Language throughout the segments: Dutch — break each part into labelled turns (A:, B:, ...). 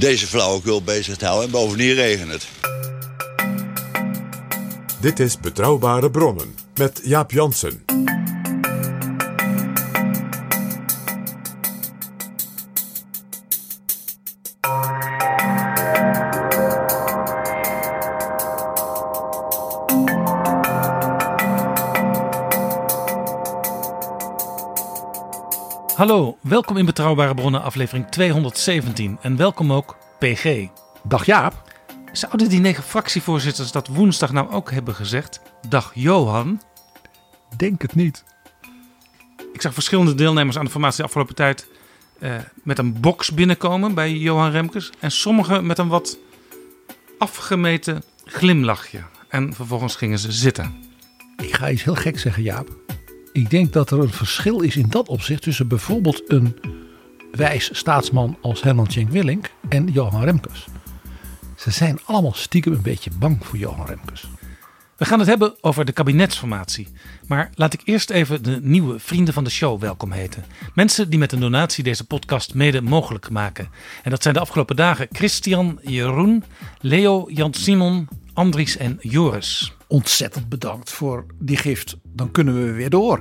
A: deze flauwekul bezig te houden. En bovendien regent het.
B: Dit is Betrouwbare Bronnen met Jaap Jansen.
C: Hallo, welkom in Betrouwbare Bronnen aflevering 217 en welkom ook PG.
D: Dag Jaap.
C: Zouden die negen fractievoorzitters dat woensdag nou ook hebben gezegd? Dag Johan.
D: Denk het niet.
C: Ik zag verschillende deelnemers aan de formatie de afgelopen tijd eh, met een box binnenkomen bij Johan Remkes. En sommigen met een wat afgemeten glimlachje. En vervolgens gingen ze zitten.
D: Ik ga iets heel gek zeggen, Jaap. Ik denk dat er een verschil is in dat opzicht tussen bijvoorbeeld een wijs staatsman als Herman Tjenk Willink en Johan Remkes. Ze zijn allemaal stiekem een beetje bang voor Johan Remkes.
C: We gaan het hebben over de kabinetsformatie. Maar laat ik eerst even de nieuwe vrienden van de show welkom heten. Mensen die met een donatie deze podcast mede mogelijk maken. En dat zijn de afgelopen dagen Christian, Jeroen, Leo, Jan-Simon, Andries en Joris.
D: Ontzettend bedankt voor die gift. Dan kunnen we weer door.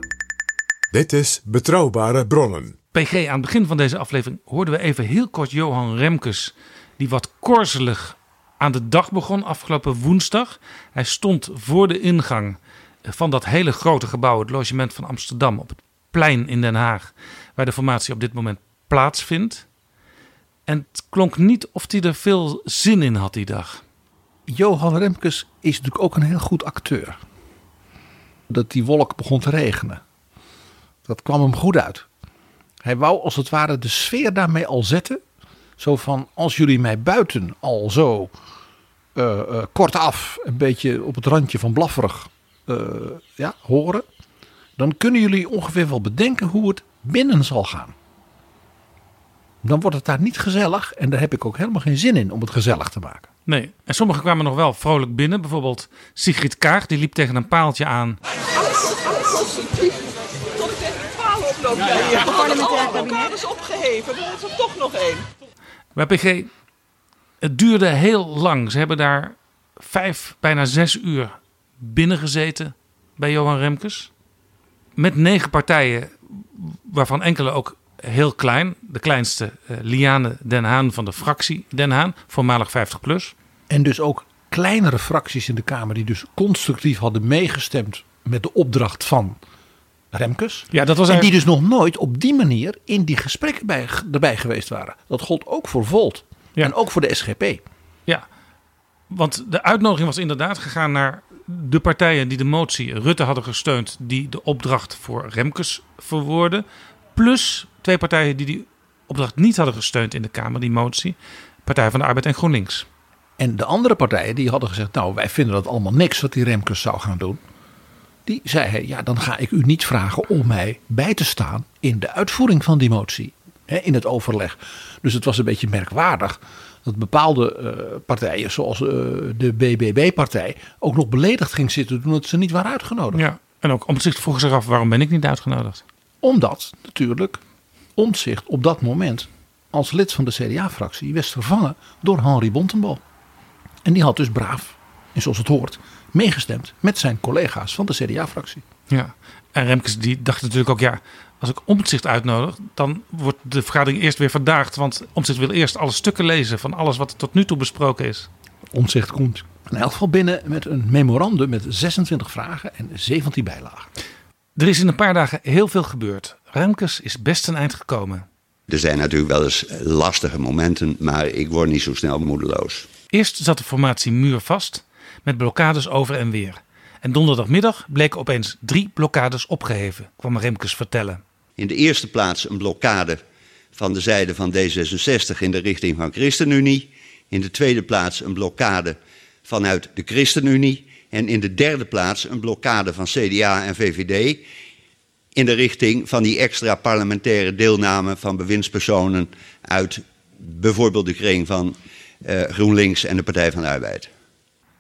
B: Dit is Betrouwbare Bronnen.
C: PG, aan het begin van deze aflevering hoorden we even heel kort Johan Remkes, die wat korzelig aan de dag begon afgelopen woensdag. Hij stond voor de ingang van dat hele grote gebouw, het logement van Amsterdam, op het plein in Den Haag, waar de formatie op dit moment plaatsvindt. En het klonk niet of hij er veel zin in had die dag.
D: Johan Remkes is natuurlijk ook een heel goed acteur. Dat die wolk begon te regenen. Dat kwam hem goed uit. Hij wou als het ware de sfeer daarmee al zetten. Zo van, als jullie mij buiten al zo eh, eh, kortaf, een beetje op het randje van blafferig eh, ja, horen. Dan kunnen jullie ongeveer wel bedenken hoe het binnen zal gaan. Dan wordt het daar niet gezellig. En daar heb ik ook helemaal geen zin in om het gezellig te maken.
C: Nee, en sommigen kwamen nog wel vrolijk binnen. Bijvoorbeeld Sigrid Kaag, die liep tegen een paaltje aan.
E: Tot ik tegen de palen oploop. Ja, ja, ja. Alle blokkades opgeheven, er is er toch nog één.
C: Bij PG, het duurde heel lang. Ze hebben daar vijf, bijna zes uur binnen gezeten bij Johan Remkes. Met negen partijen, waarvan enkele ook heel klein. De kleinste, eh, Liane Den Haan van de fractie Den Haan, voormalig 50PLUS.
D: En dus ook kleinere fracties in de Kamer die dus constructief hadden meegestemd met de opdracht van Remkes.
C: Ja, dat was
D: en die dus nog nooit op die manier in die gesprekken bij, erbij geweest waren. Dat gold ook voor Volt.
C: Ja.
D: En ook voor de SGP.
C: Ja, want de uitnodiging was inderdaad gegaan naar de partijen die de motie Rutte hadden gesteund, die de opdracht voor Remkes verwoorden. Plus twee partijen die die opdracht niet hadden gesteund in de Kamer, die motie. Partij van de Arbeid en GroenLinks.
D: En de andere partijen die hadden gezegd, nou wij vinden dat allemaal niks wat die Remkes zou gaan doen. Die zei hij, ja dan ga ik u niet vragen om mij bij te staan in de uitvoering van die motie. Hè, in het overleg. Dus het was een beetje merkwaardig dat bepaalde eh, partijen zoals eh, de BBB-partij ook nog beledigd ging zitten toen het ze niet waren uitgenodigd.
C: Ja, en ook Omtzigt vroeg zich af, waarom ben ik niet uitgenodigd?
D: Omdat natuurlijk Omtzigt op dat moment als lid van de CDA-fractie werd vervangen door Henri Bontenbal. En die had dus braaf, en zoals het hoort, meegestemd met zijn collega's van de CDA-fractie.
C: Ja, en Remkes die dacht natuurlijk ook, ja, als ik Omtzigt uitnodig, dan wordt de vergadering eerst weer verdaagd. Want Omtzigt wil eerst alle stukken lezen van alles wat er tot nu toe besproken is.
D: Omtzigt komt in elk geval binnen met een memorandum met 26 vragen en 17 bijlagen.
C: Er is in een paar dagen heel veel gebeurd. Remkes is best een eind gekomen.
A: Er zijn natuurlijk wel eens lastige momenten, maar ik word niet zo snel moedeloos.
C: Eerst zat de formatie muur vast, met blokkades over en weer. En donderdagmiddag bleken opeens drie blokkades opgeheven, kwam Remkes vertellen.
A: In de eerste plaats een blokkade van de zijde van D66 in de richting van ChristenUnie. In de tweede plaats een blokkade vanuit de ChristenUnie. En in de derde plaats een blokkade van CDA en VVD in de richting van die extra parlementaire deelname van bewindspersonen uit bijvoorbeeld de kring van uh, GroenLinks en de Partij van de Arbeid.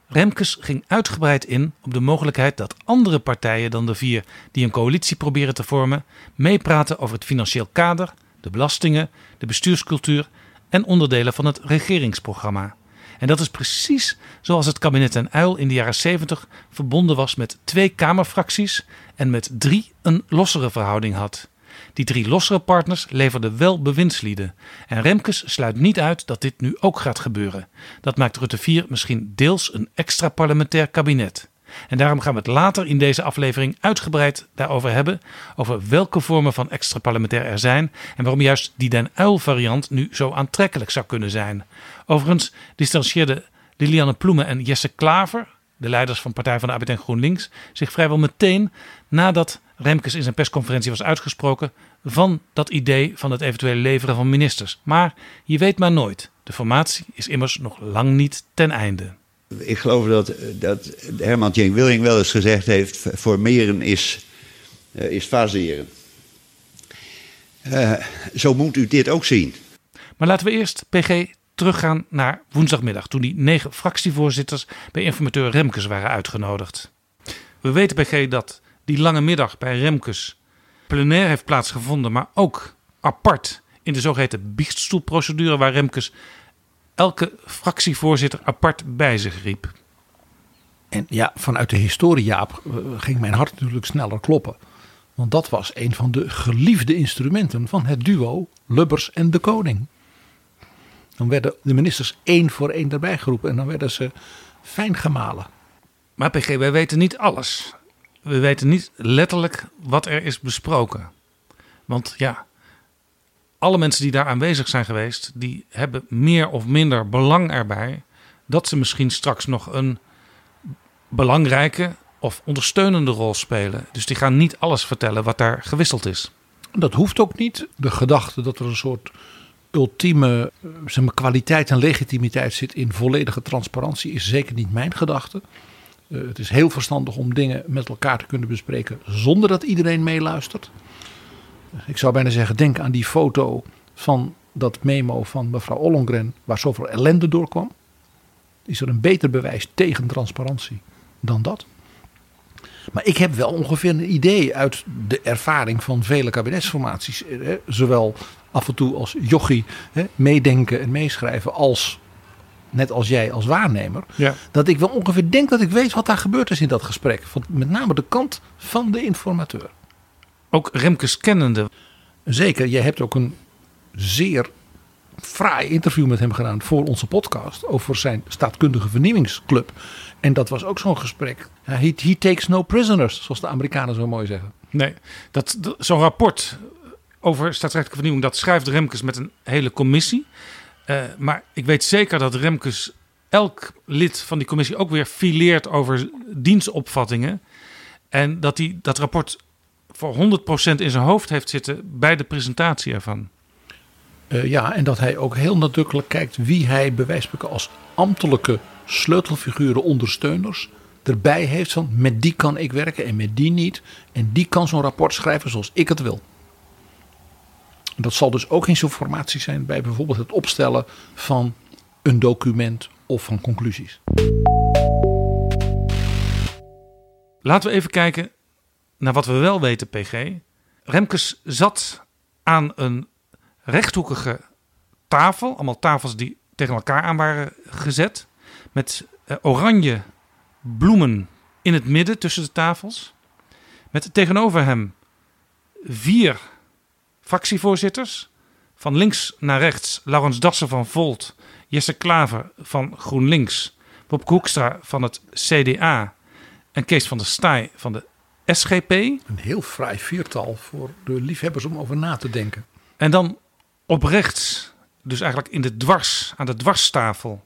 C: Remkes ging uitgebreid in op de mogelijkheid dat andere partijen dan de vier die een coalitie proberen te vormen, meepraten over het financieel kader, de belastingen, de bestuurscultuur en onderdelen van het regeringsprogramma. En dat is precies zoals het kabinet en Uil in de jaren 70 verbonden was met twee Kamerfracties en met drie een lossere verhouding had. Die drie lossere partners leverden wel bewindslieden. En Remkes sluit niet uit dat dit nu ook gaat gebeuren. Dat maakt Rutte 4 misschien deels een extra parlementair kabinet. En daarom gaan we het later in deze aflevering uitgebreid daarover hebben. Over welke vormen van extra parlementair er zijn. En waarom juist die Den Uil variant nu zo aantrekkelijk zou kunnen zijn. Overigens distancieerden Lilianne Ploemen en Jesse Klaver, de leiders van Partij van de Arbeid en GroenLinks, zich vrijwel meteen nadat Remkes in zijn persconferentie was uitgesproken van dat idee van het eventuele leveren van ministers. Maar je weet maar nooit. De formatie is immers nog lang niet ten einde.
A: Ik geloof dat, dat Herman Tjeng Willing wel eens gezegd heeft: formeren is, uh, is faseren. Uh, zo moet u dit ook zien.
C: Maar laten we eerst PG teruggaan naar woensdagmiddag, toen die negen fractievoorzitters bij informateur Remkes waren uitgenodigd. We weten PG dat die lange middag bij Remkes plenair heeft plaatsgevonden, maar ook apart in de zogeheten biechtstoelprocedure waar Remkes elke fractievoorzitter apart bij zich riep.
D: En ja, vanuit de historie, Jaap, eh, ging mijn hart natuurlijk sneller kloppen. Want dat was een van de geliefde instrumenten van het duo Lubbers en de Koning. Dan werden de ministers één voor één erbij geroepen en dan werden ze fijn gemalen.
C: Maar PG, wij weten niet alles. We weten niet letterlijk wat er is besproken. Want ja, alle mensen die daar aanwezig zijn geweest, die hebben meer of minder belang erbij dat ze misschien straks nog een belangrijke of ondersteunende rol spelen. Dus die gaan niet alles vertellen wat daar gewisseld is.
D: Dat hoeft ook niet. De gedachte dat er een soort ultieme eh, zeg maar, kwaliteit en legitimiteit zit in volledige transparantie is zeker niet mijn gedachte. Uh, het is heel verstandig om dingen met elkaar te kunnen bespreken zonder dat iedereen meeluistert. Ik zou bijna zeggen, denk aan die foto van dat memo van mevrouw Ollongren waar zoveel ellende doorkwam. Is er een beter bewijs tegen transparantie dan dat? Maar ik heb wel ongeveer een idee uit de ervaring van vele kabinetsformaties. Zowel af en toe als jochie meedenken en meeschrijven als net als jij als waarnemer.
C: Ja.
D: Dat ik wel ongeveer denk dat ik weet wat daar gebeurd is in dat gesprek. Van met name de kant van de informateur.
C: Ook Remkes kennende.
D: Zeker, jij hebt ook een zeer fraai interview met hem gedaan voor onze podcast. Over zijn staatkundige vernieuwingsclub. En dat was ook zo'n gesprek. He, he takes no prisoners, zoals de Amerikanen zo mooi zeggen.
C: Nee, dat, dat zo'n rapport over staatsrechtelijke vernieuwing, dat schrijft Remkes met een hele commissie. Uh, maar ik weet zeker dat Remkes elk lid van die commissie ook weer fileert over dienstopvattingen. En dat hij dat rapport voor 100% in zijn hoofd heeft zitten bij de presentatie ervan.
D: Uh, ja, en dat hij ook heel nadrukkelijk kijkt wie hij bewijsbaar als ambtelijke sleutelfiguren, ondersteuners erbij heeft van met die kan ik werken en met die niet. En die kan zo'n rapport schrijven zoals ik het wil. Dat zal dus ook geen zo'n formatie zijn bij bijvoorbeeld het opstellen van een document of van conclusies.
C: Laten we even kijken naar wat we wel weten, PG. Remkes zat aan een rechthoekige tafel. Allemaal tafels die tegen elkaar aan waren gezet. Met eh, oranje bloemen in het midden tussen de tafels. Met tegenover hem vier fractievoorzitters. Van links naar rechts Laurens Dassen van Volt, Jesse Klaver van GroenLinks, Bob Hoekstra van het CDA en Kees van der Staaij van de SGP.
D: Een heel fraai viertal voor de liefhebbers om over na te denken.
C: En dan op rechts, dus eigenlijk in de dwars, aan de dwarstafel,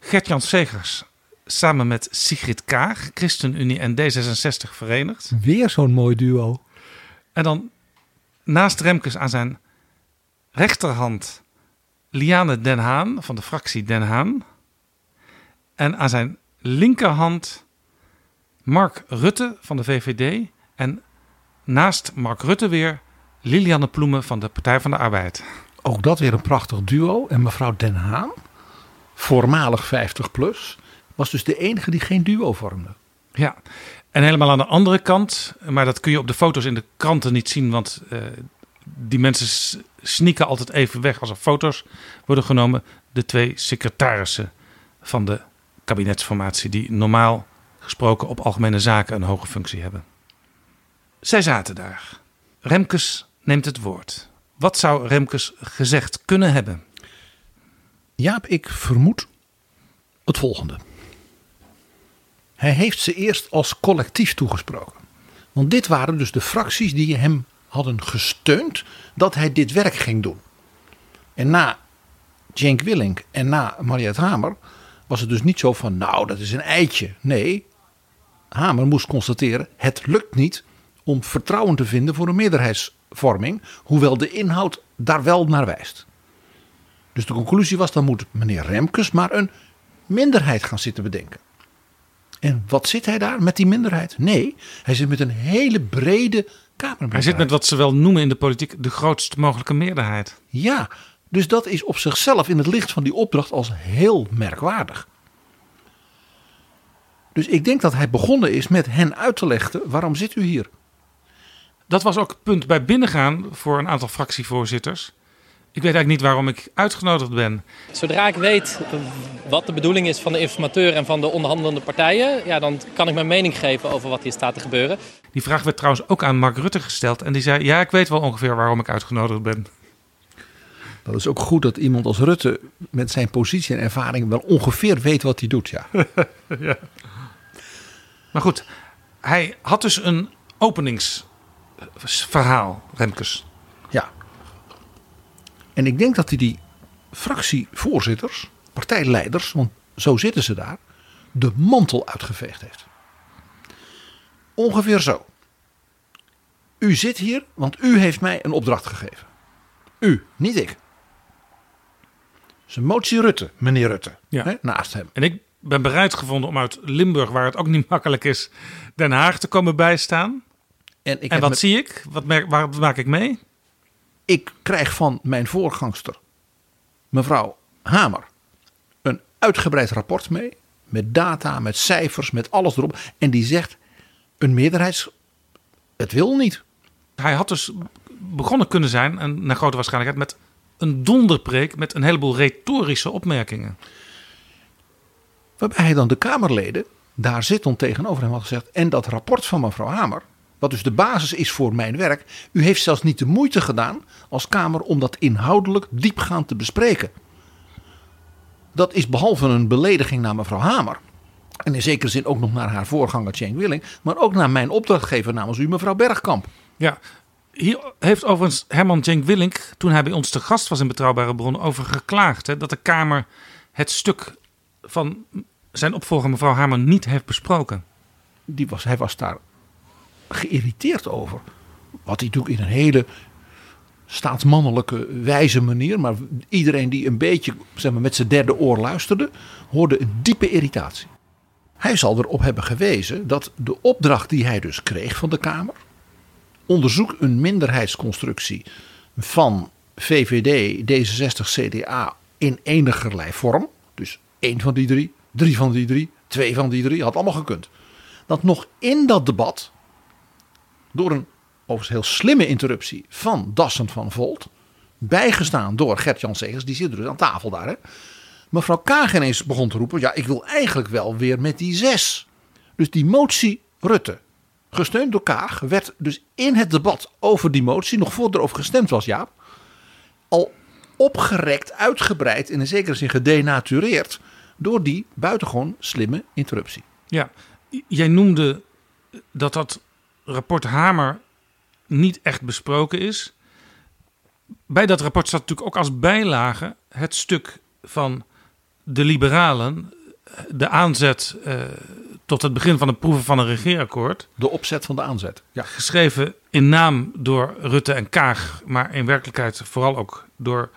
C: Gert-Jan Segers samen met Sigrid Kaag, ChristenUnie en D66 verenigd.
D: Weer zo'n mooi duo.
C: En dan naast Remkes aan zijn rechterhand Liane Den Haan van de fractie Den Haan. En aan zijn linkerhand Mark Rutte van de VVD. En naast Mark Rutte weer Lilianne Ploemen van de Partij van de Arbeid.
D: Ook dat weer een prachtig duo. En mevrouw Den Haan, voormalig 50 plus, was dus de enige die geen duo vormde.
C: Ja, en helemaal aan de andere kant, maar dat kun je op de foto's in de kranten niet zien, want uh, die mensen sneaken altijd even weg als er foto's worden genomen. De twee secretarissen van de kabinetsformatie, die normaal gesproken op algemene zaken een hoge functie hebben. Zij zaten daar. Remkes neemt het woord. Wat zou Remkes gezegd kunnen hebben?
D: Jaap, ik vermoed het volgende. Hij heeft ze eerst als collectief toegesproken. Want dit waren dus de fracties die hem hadden gesteund dat hij dit werk ging doen. En na Cenk Willink en na Mariette Hamer was het dus niet zo van nou dat is een eitje. Nee, Hamer moest constateren het lukt niet om vertrouwen te vinden voor een meerderheidsvorming. Hoewel de inhoud daar wel naar wijst. Dus de conclusie was dan moet meneer Remkes maar een minderheid gaan zitten bedenken. En wat zit hij daar met die minderheid? Nee, hij zit met een hele brede Kamermeerderheid.
C: Hij zit met wat ze wel noemen in de politiek de grootst mogelijke meerderheid.
D: Ja, dus dat is op zichzelf in het licht van die opdracht als heel merkwaardig. Dus ik denk dat hij begonnen is met hen uit te leggen waarom zit u hier.
C: Dat was ook het punt bij binnengaan voor een aantal fractievoorzitters. Ik weet eigenlijk niet waarom ik uitgenodigd ben.
F: Zodra ik weet wat de bedoeling is van de informateur en van de onderhandelende partijen, ja, dan kan ik mijn mening geven over wat hier staat te gebeuren.
C: Die vraag werd trouwens ook aan Mark Rutte gesteld. En die zei: Ja, ik weet wel ongeveer waarom ik uitgenodigd ben.
D: Dat is ook goed dat iemand als Rutte met zijn positie en ervaring wel ongeveer weet wat hij doet. Ja. ja.
C: Maar goed, hij had dus een openingsverhaal, Remkes.
D: Ja. En ik denk dat hij die fractievoorzitters, partijleiders, want zo zitten ze daar, de mantel uitgeveegd heeft. Ongeveer zo. U zit hier, want u heeft mij een opdracht gegeven. U, niet ik. Zijn motie Rutte, meneer Rutte, ja. hè, naast hem.
C: En ik ben bereid gevonden om uit Limburg, waar het ook niet makkelijk is, Den Haag te komen bijstaan. En, ik en wat zie ik? Wat, merk, wat maak ik mee?
D: Ik krijg van mijn voorgangster, mevrouw Hamer, een uitgebreid rapport mee. Met data, met cijfers, met alles erop. En die zegt: een meerderheids. Het wil niet.
C: Hij had dus begonnen kunnen zijn, en naar grote waarschijnlijkheid, met een donderpreek met een heleboel retorische opmerkingen.
D: Waarbij hij dan de Kamerleden daar zittend tegenover hem had gezegd. En dat rapport van mevrouw Hamer, wat dus de basis is voor mijn werk. U heeft zelfs niet de moeite gedaan als Kamer om dat inhoudelijk diepgaand te bespreken. Dat is behalve een belediging naar mevrouw Hamer. En in zekere zin ook nog naar haar voorganger Cenk Willing. Maar ook naar mijn opdrachtgever namens u, mevrouw Bergkamp.
C: Ja, hier heeft overigens Herman Cenk Willink, toen hij bij ons te gast was in Betrouwbare Bronnen, over geklaagd. Hè, dat de Kamer het stuk van zijn opvolger mevrouw Hamer niet heeft besproken.
D: Die was, hij was daar geïrriteerd over. Wat hij doet in een hele staatsmannelijke wijze manier. Maar iedereen die een beetje zeg maar, met zijn derde oor luisterde, hoorde een diepe irritatie. Hij zal erop hebben gewezen dat de opdracht die hij dus kreeg van de Kamer. Onderzoek een minderheidsconstructie van VVD, D66, CDA in enigerlei vorm. Één van die drie, drie van die drie, twee van die drie, had allemaal gekund. Dat nog in dat debat, door een overigens heel slimme interruptie van Dassen van Volt, bijgestaan door Gert-Jan Segers, die zit dus aan tafel daar. Hè, mevrouw Kaag ineens begon te roepen: Ja, ik wil eigenlijk wel weer met die zes. Dus die motie Rutte, gesteund door Kaag, werd dus in het debat over die motie, nog voordat er over gestemd was, Jaap, opgerekt, uitgebreid, in een zekere zin gedenatureerd door die buitengewoon slimme interruptie.
C: Ja, jij noemde dat dat rapport Hamer niet echt besproken is. Bij dat rapport staat natuurlijk ook als bijlage het stuk van de liberalen, de aanzet eh, tot het begin van het proeven van een regeerakkoord.
D: De opzet van de aanzet. Ja.
C: Geschreven in naam door Rutte en Kaag, maar in werkelijkheid vooral ook door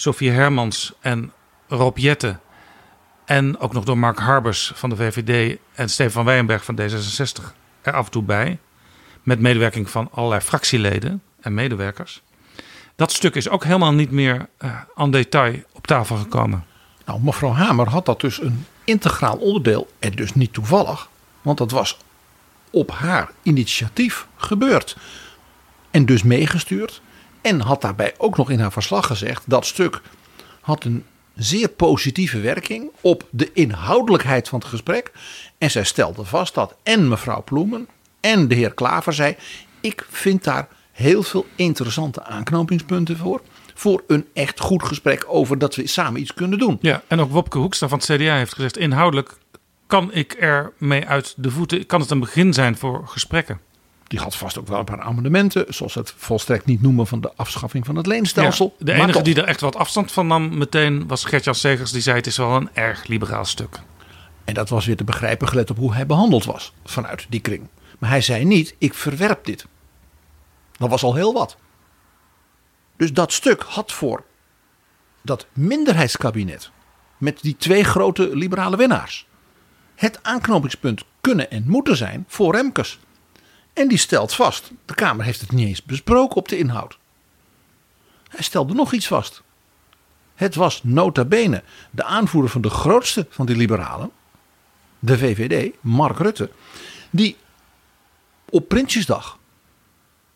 C: Sofie Hermans en Rob Jette. En ook nog door Mark Harbers van de VVD en Stefan Wijnberg van D66 er af en toe bij. Met medewerking van allerlei fractieleden en medewerkers. Dat stuk is ook helemaal niet meer uh, aan detail op tafel gekomen.
D: Nou, mevrouw Hamer had dat dus een integraal onderdeel en dus niet toevallig. Want dat was op haar initiatief gebeurd. En dus meegestuurd. En had daarbij ook nog in haar verslag gezegd dat stuk had een zeer positieve werking op de inhoudelijkheid van het gesprek. En zij stelde vast dat en mevrouw Ploemen en de heer Klaver zei: Ik vind daar heel veel interessante aanknopingspunten voor. Voor een echt goed gesprek over dat we samen iets kunnen doen.
C: Ja, en ook Wopke Hoekstra van het CDA heeft gezegd: inhoudelijk kan ik er mee uit de voeten. Kan het een begin zijn voor gesprekken?
D: Die had vast ook wel een paar amendementen, zoals het volstrekt niet noemen van de afschaffing van het leenstelsel.
C: Ja, de enige die er echt wat afstand van nam meteen was Gertjan Segers. Die zei het is wel een erg liberaal stuk.
D: En dat was weer te begrijpen gelet op hoe hij behandeld was vanuit die kring. Maar hij zei niet, ik verwerp dit. Dat was al heel wat. Dus dat stuk had voor dat minderheidskabinet met die twee grote liberale winnaars het aanknopingspunt kunnen en moeten zijn voor Remkes. En die stelt vast, de Kamer heeft het niet eens besproken op de inhoud. Hij stelde nog iets vast. Het was nota bene de aanvoerder van de grootste van die liberalen, de VVD, Mark Rutte, die op Prinsjesdag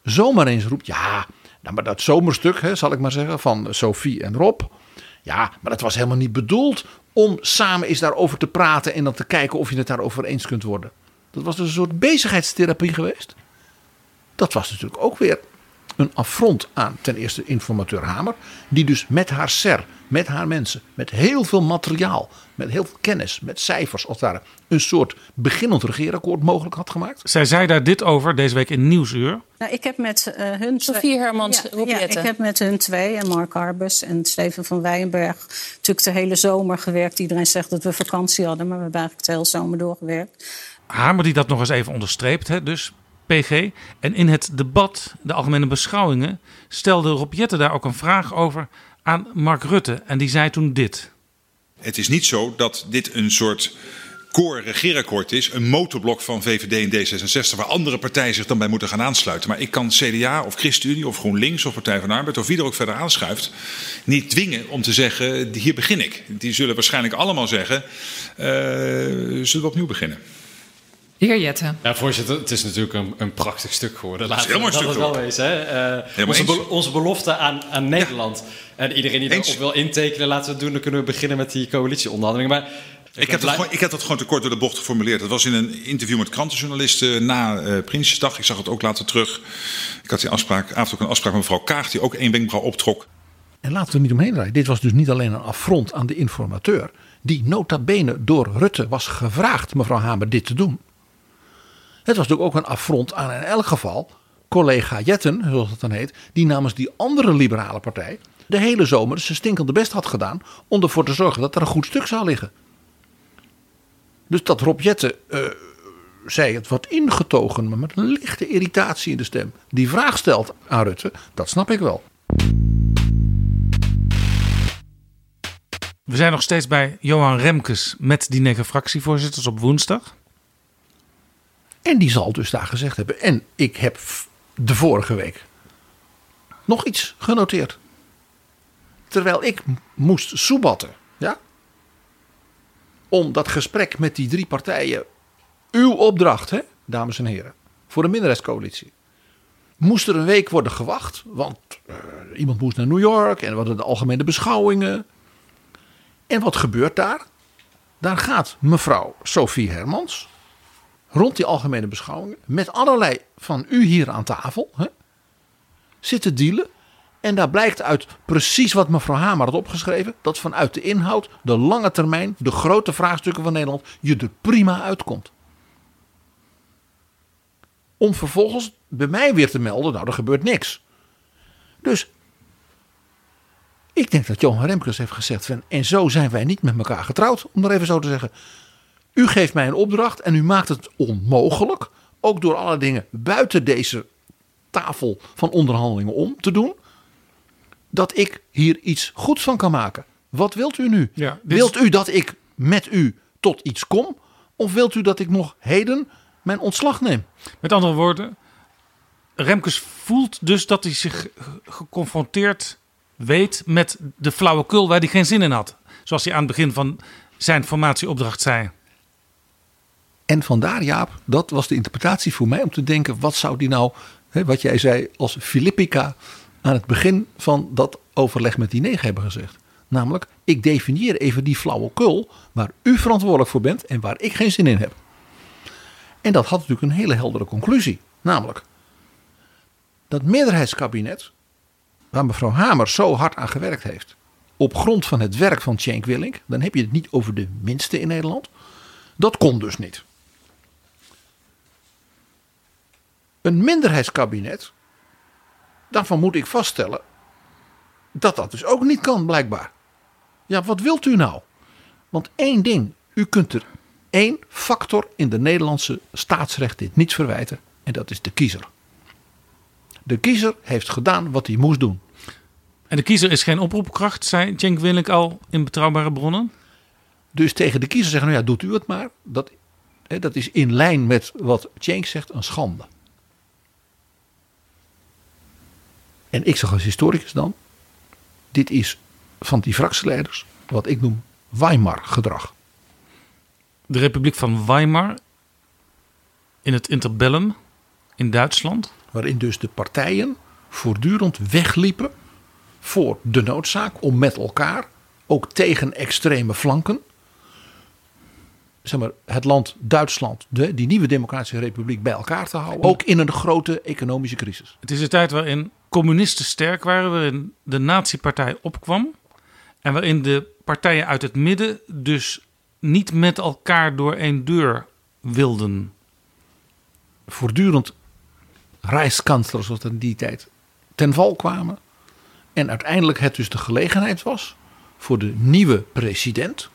D: zomaar eens roept: ja, nou, maar dat zomerstuk, hè, zal ik maar zeggen, van Sophie en Rob. Ja, maar dat was helemaal niet bedoeld om samen eens daarover te praten en dan te kijken of je het daarover eens kunt worden. Dat was dus een soort bezigheidstherapie geweest. Dat was natuurlijk ook weer een affront aan ten eerste informateur Hamer. Die dus met haar ser, met haar mensen, met heel veel materiaal, met heel veel kennis, met cijfers als daar een soort beginnend regeerakkoord mogelijk had gemaakt.
C: Zij zei daar dit over deze week in Nieuwsuur.
G: Nou, ik heb met uh, hun...
F: Sofie Hermans,
G: ja, ja, ik heb met hun twee, en Mark Harbus en Steven van Wijnberg... natuurlijk de hele zomer gewerkt. Iedereen zegt dat we vakantie hadden, maar we hebben eigenlijk de hele zomer doorgewerkt.
C: Hamer die dat nog eens even onderstreept, hè, dus PG. En in het debat, de algemene beschouwingen, stelde Rob Jetten daar ook een vraag over aan Mark Rutte. En die zei toen dit.
H: Het is niet zo dat dit een soort core regeerakkoord is, een motorblok van VVD en D66, waar andere partijen zich dan bij moeten gaan aansluiten. Maar ik kan CDA of ChristenUnie of GroenLinks of Partij van de Arbeid of wie er ook verder aanschuift, niet dwingen om te zeggen, hier begin ik. Die zullen waarschijnlijk allemaal zeggen, uh, zullen we opnieuw beginnen.
I: De heer Jetten.
J: Ja, voorzitter, het is natuurlijk een, een prachtig stuk geworden.
H: Laten we dat het
J: wel wezen. Uh, onze, be onze, belofte aan, aan Nederland. Ja. En iedereen die erop wil intekenen, laten we het doen. Dan kunnen we beginnen met die coalitieonderhandelingen. Maar
H: ik heb, dat gewoon, ik heb dat gewoon te kort door de bocht geformuleerd. Dat was in een interview met krantenjournalisten na uh, Prinsjesdag. Ik zag het ook later terug. Ik had die afspraak, avond ook een afspraak met mevrouw Kaag, die ook één wenkbrauw optrok.
D: En laten we er niet omheen draaien. Dit was dus niet alleen een affront aan de informateur. Die nota bene door Rutte was gevraagd, mevrouw Hamer, dit te doen. Het was natuurlijk ook een affront aan in elk geval collega Jetten, zoals het dan heet, die namens die andere liberale partij de hele zomer zijn stinkende best had gedaan om ervoor te zorgen dat er een goed stuk zou liggen. Dus dat Rob Jetten, uh, zei het wat ingetogen, maar met een lichte irritatie in de stem, die vraag stelt aan Rutte, dat snap ik wel.
C: We zijn nog steeds bij Johan Remkes met die negen fractievoorzitters op woensdag.
D: En die zal dus daar gezegd hebben. En ik heb de vorige week nog iets genoteerd. Terwijl ik moest soebatten. Ja? Om dat gesprek met die drie partijen. Uw opdracht, hè, dames en heren. Voor de minderheidscoalitie. Moest er een week worden gewacht. Want uh, iemand moest naar New York. En we hadden de algemene beschouwingen. En wat gebeurt daar? Daar gaat mevrouw Sophie Hermans rond die algemene beschouwingen met allerlei van u hier aan tafel hè, zitten dealen. En daar blijkt uit precies wat mevrouw Hamer had opgeschreven: dat vanuit de inhoud, de lange termijn, de grote vraagstukken van Nederland, je er prima uitkomt. Om vervolgens bij mij weer te melden: nou, er gebeurt niks. Dus ik denk dat Johan Remkes heeft gezegd: van, en zo zijn wij niet met elkaar getrouwd, om er even zo te zeggen. U geeft mij een opdracht en u maakt het onmogelijk, ook door alle dingen buiten deze tafel van onderhandelingen om te doen, dat ik hier iets goeds van kan maken. Wat wilt u nu? Wilt u dat ik met u tot iets kom? Of wilt u dat ik nog heden mijn ontslag neem?
C: Met andere woorden, Remkes voelt dus dat hij zich geconfronteerd weet met de flauwekul waar hij geen zin in had. Zoals hij aan het begin van zijn formatieopdracht zei.
D: En vandaar, Jaap, dat was de interpretatie voor mij om te denken: wat zou die nou, hè, wat jij zei, als Filippica aan het begin van dat overleg met die negen hebben gezegd. Namelijk, ik definieer even die flauwekul waar u verantwoordelijk voor bent en waar ik geen zin in heb. En dat had natuurlijk een hele heldere conclusie. Namelijk, dat meerderheidskabinet, waar mevrouw Hamer zo hard aan gewerkt heeft, op grond van het werk van Cenk Willink, dan heb je het niet over de minste in Nederland. Dat kon dus niet. Een minderheidskabinet, daarvan moet ik vaststellen dat dat dus ook niet kan, blijkbaar. Ja, wat wilt u nou? Want één ding, u kunt er één factor in de Nederlandse staatsrecht dit niet verwijten, en dat is de kiezer. De kiezer heeft gedaan wat hij moest doen.
C: En de kiezer is geen oproepkracht, zei Cenk Willink al in betrouwbare bronnen?
D: Dus tegen de kiezer zeggen, nou ja, doet u het maar. Dat, hè, dat is in lijn met wat Cenk zegt, een schande. En ik zeg als historicus dan, dit is van die fractieleiders wat ik noem Weimar-gedrag.
C: De Republiek van Weimar in het interbellum in Duitsland.
D: Waarin dus de partijen voortdurend wegliepen voor de noodzaak om met elkaar, ook tegen extreme flanken, zeg maar, het land Duitsland, de, die nieuwe Democratische Republiek, bij elkaar te houden. Ook in een grote economische crisis.
C: Het is een tijd waarin communisten sterk waren, waarin de nazi-partij opkwam. En waarin de partijen uit het midden dus niet met elkaar door één deur wilden.
D: Voortdurend reiskanslers, zoals in die tijd, ten val kwamen. En uiteindelijk het dus de gelegenheid was voor de nieuwe president,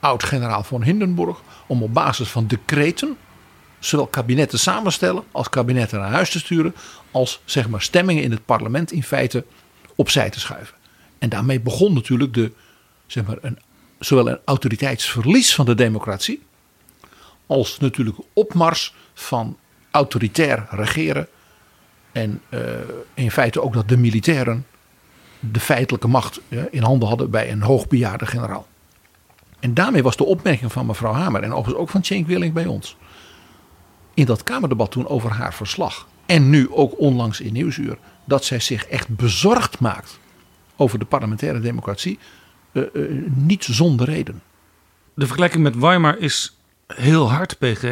D: oud-generaal von Hindenburg, om op basis van decreten zowel kabinetten samenstellen als kabinetten naar huis te sturen, als zeg maar stemmingen in het parlement in feite opzij te schuiven. En daarmee begon natuurlijk de, zeg maar, een, zowel een autoriteitsverlies van de democratie, als natuurlijk opmars van autoritair regeren. En uh, in feite ook dat de militairen de feitelijke macht ja, in handen hadden bij een hoogbejaarde generaal. En daarmee was de opmerking van mevrouw Hamer en overigens ook van Cenk Willing bij ons. In dat Kamerdebat toen over haar verslag. En nu ook onlangs in Nieuwsuur. Dat zij zich echt bezorgd maakt over de parlementaire democratie. Uh, uh, niet zonder reden.
C: De vergelijking met Weimar is heel hard, PG.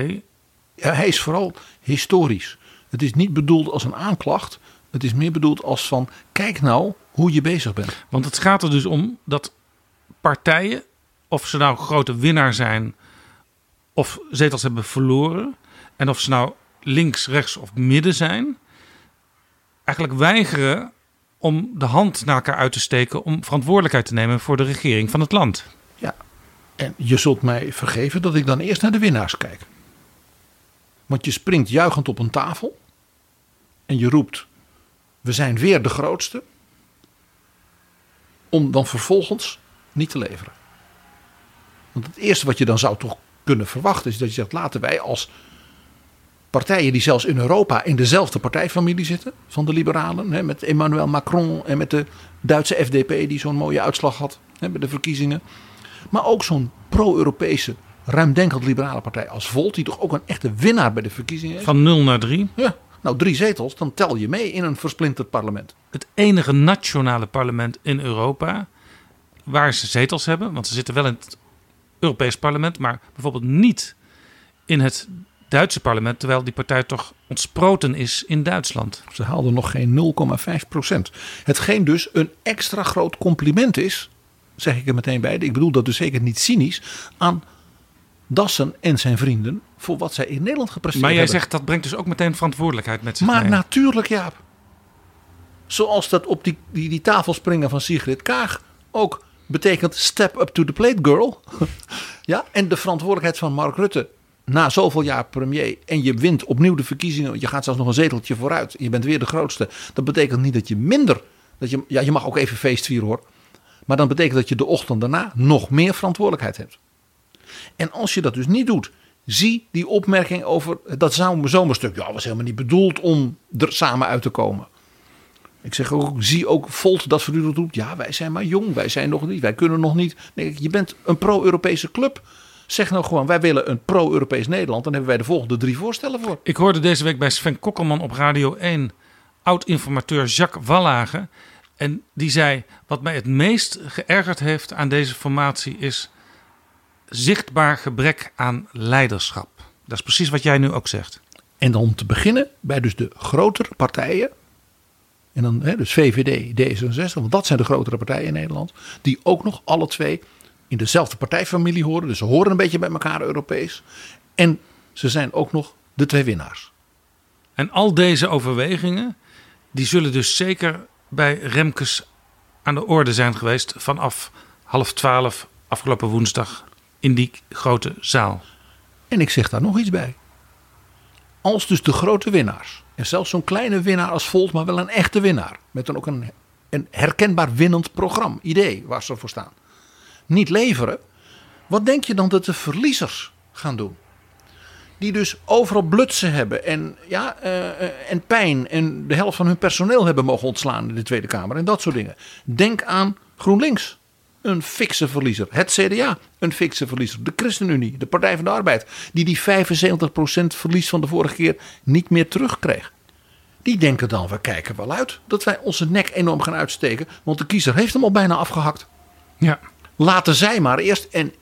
D: Ja, hij is vooral historisch. Het is niet bedoeld als een aanklacht. Het is meer bedoeld als van kijk nou hoe je bezig bent.
C: Want het gaat er dus om dat partijen, of ze nou grote winnaar zijn of zetels hebben verloren, en of ze nou links, rechts of midden zijn, eigenlijk weigeren om de hand naar elkaar uit te steken om verantwoordelijkheid te nemen voor de regering van het land.
D: Ja, en je zult mij vergeven dat ik dan eerst naar de winnaars kijk. Want je springt juichend op een tafel en je roept: We zijn weer de grootste. Om dan vervolgens niet te leveren. Want het eerste wat je dan zou toch kunnen verwachten is dat je zegt: laten wij als partijen die zelfs in Europa in dezelfde partijfamilie zitten, van de liberalen, hè, met Emmanuel Macron en met de Duitse FDP die zo'n mooie uitslag had hè, bij de verkiezingen. Maar ook zo'n pro-Europese, ruimdenkend liberale partij als Volt, die toch ook een echte winnaar bij de verkiezingen is.
C: Van 0 naar 3.
D: Ja, nou drie zetels, dan tel je mee in een versplinterd parlement.
C: Het enige nationale parlement in Europa waar ze zetels hebben, want ze zitten wel in het Europees parlement, maar bijvoorbeeld niet in het Duitse parlement, terwijl die partij toch ontsproten is in Duitsland.
D: Ze haalden nog geen 0,5 procent. Hetgeen dus een extra groot compliment is, zeg ik er meteen bij. Ik bedoel dat dus zeker niet cynisch aan Dassen en zijn vrienden voor wat zij in Nederland gepresteerd
C: Maar jij
D: hebben.
C: zegt dat brengt dus ook meteen verantwoordelijkheid met zich
D: Maar
C: mee.
D: natuurlijk, Jaap. Zoals dat op die, die, die tafel springen van Sigrid Kaag ook betekent step up to the plate, girl. ja, en de verantwoordelijkheid van Mark Rutte na zoveel jaar premier en je wint opnieuw de verkiezingen, je gaat zelfs nog een zeteltje vooruit, je bent weer de grootste. Dat betekent niet dat je minder, dat je, ja, je mag ook even feest vieren hoor. Maar dan betekent dat je de ochtend daarna nog meer verantwoordelijkheid hebt. En als je dat dus niet doet, zie die opmerking over dat zomer- zomerstuk. Ja, was helemaal niet bedoeld om er samen uit te komen. Ik zeg ook, zie ook Volt dat voortdurend roept. Ja, wij zijn maar jong, wij zijn nog niet, wij kunnen nog niet. Nee, je bent een pro-Europese club. Zeg nou gewoon, wij willen een pro-Europees Nederland. Dan hebben wij de volgende drie voorstellen voor.
C: Ik hoorde deze week bij Sven Kokkelman op Radio 1 oud-informateur Jacques Wallage. En die zei: Wat mij het meest geërgerd heeft aan deze formatie is zichtbaar gebrek aan leiderschap. Dat is precies wat jij nu ook zegt.
D: En dan om te beginnen bij dus de grotere partijen. En dan hè, dus VVD, D66, want dat zijn de grotere partijen in Nederland. Die ook nog alle twee in dezelfde partijfamilie horen. Dus ze horen een beetje bij elkaar Europees. En ze zijn ook nog de twee winnaars.
C: En al deze overwegingen, die zullen dus zeker bij Remkes aan de orde zijn geweest vanaf half twaalf afgelopen woensdag in die grote zaal.
D: En ik zeg daar nog iets bij. Als dus de grote winnaars, en zelfs zo'n kleine winnaar als Volt, maar wel een echte winnaar, met dan ook een, een herkenbaar winnend programma, idee waar ze voor staan, niet leveren, wat denk je dan dat de verliezers gaan doen? Die dus overal blutsen hebben en, ja, eh, eh, en pijn en de helft van hun personeel hebben mogen ontslaan in de Tweede Kamer en dat soort dingen. Denk aan GroenLinks, een fikse verliezer. Het CDA, een fikse verliezer. De ChristenUnie, de Partij van de Arbeid, die die 75% verlies van de vorige keer niet meer terugkreeg. Die denken dan, we kijken wel uit dat wij onze nek enorm gaan uitsteken, want de kiezer heeft hem al bijna afgehakt.
C: Ja.
D: Laten zij maar eerst, en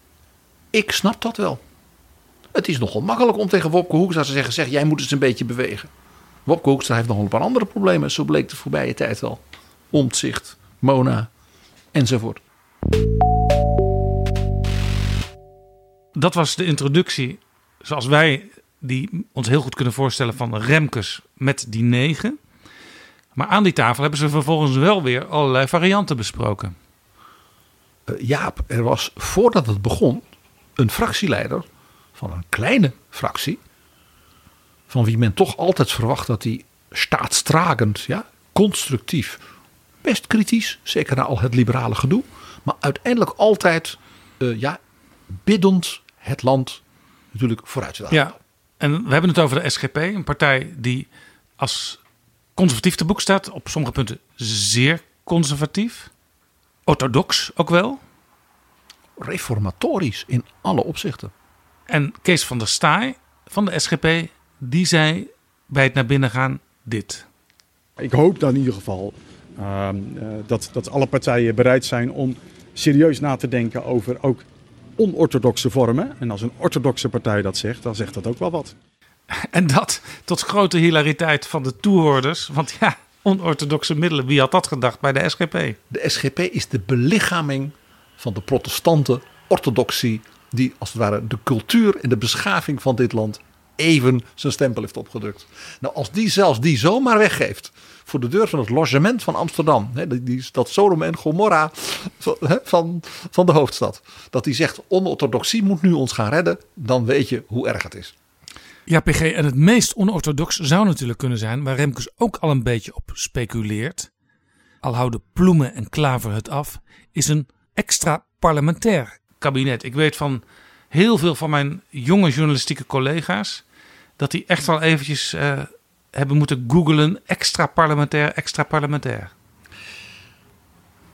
D: ik snap dat wel. Het is nogal makkelijk om tegen Wopke Hoekstra te zeggen, zeg jij moet eens een beetje bewegen. Wopke Hoekstra heeft nog een paar andere problemen, zo bleek de voorbije tijd al. Omtzigt, Mona enzovoort.
C: Dat was de introductie zoals wij die ons heel goed kunnen voorstellen van Remkes met die negen. Maar aan die tafel hebben ze vervolgens wel weer allerlei varianten besproken.
D: Uh, Jaap, er was voordat het begon een fractieleider van een kleine fractie. Van wie men toch altijd verwacht dat hij staatstragend, ja, constructief, best kritisch, zeker na al het liberale gedoe. Maar uiteindelijk altijd uh, ja, biddend het land natuurlijk vooruit te laten.
C: Ja, en we hebben het over de SGP, een partij die als conservatief te boek staat. Op sommige punten zeer conservatief. Orthodox ook wel.
D: Reformatorisch in alle opzichten.
C: En Kees van der Staaij van de SGP, die zei bij het naar binnen gaan dit.
K: Ik hoop dan in ieder geval uh, dat, dat alle partijen bereid zijn om serieus na te denken over ook onorthodoxe vormen. En als een orthodoxe partij dat zegt, dan zegt dat ook wel wat.
C: En dat tot grote hilariteit van de toehoorders. Want ja, onorthodoxe middelen, wie had dat gedacht bij de SGP?
D: De SGP is de belichaming van de protestante orthodoxie. Die als het ware de cultuur en de beschaving van dit land even zijn stempel heeft opgedrukt. Nou, als die zelfs die zomaar weggeeft voor de deur van het logement van Amsterdam. Hè, die, dat Sodom en Gomorra van, van de hoofdstad. Dat die zegt onorthodoxie moet nu ons gaan redden. Dan weet je hoe erg het is.
C: Ja, PG. En het meest onorthodox zou natuurlijk kunnen zijn, waar Remkes ook al een beetje op speculeert. Al houden Ploemen en Klaver het af, is een extra parlementair kabinet. Ik weet van heel veel van mijn jonge journalistieke collega's dat die echt wel eventjes uh, hebben moeten googelen extra parlementair, extra parlementair.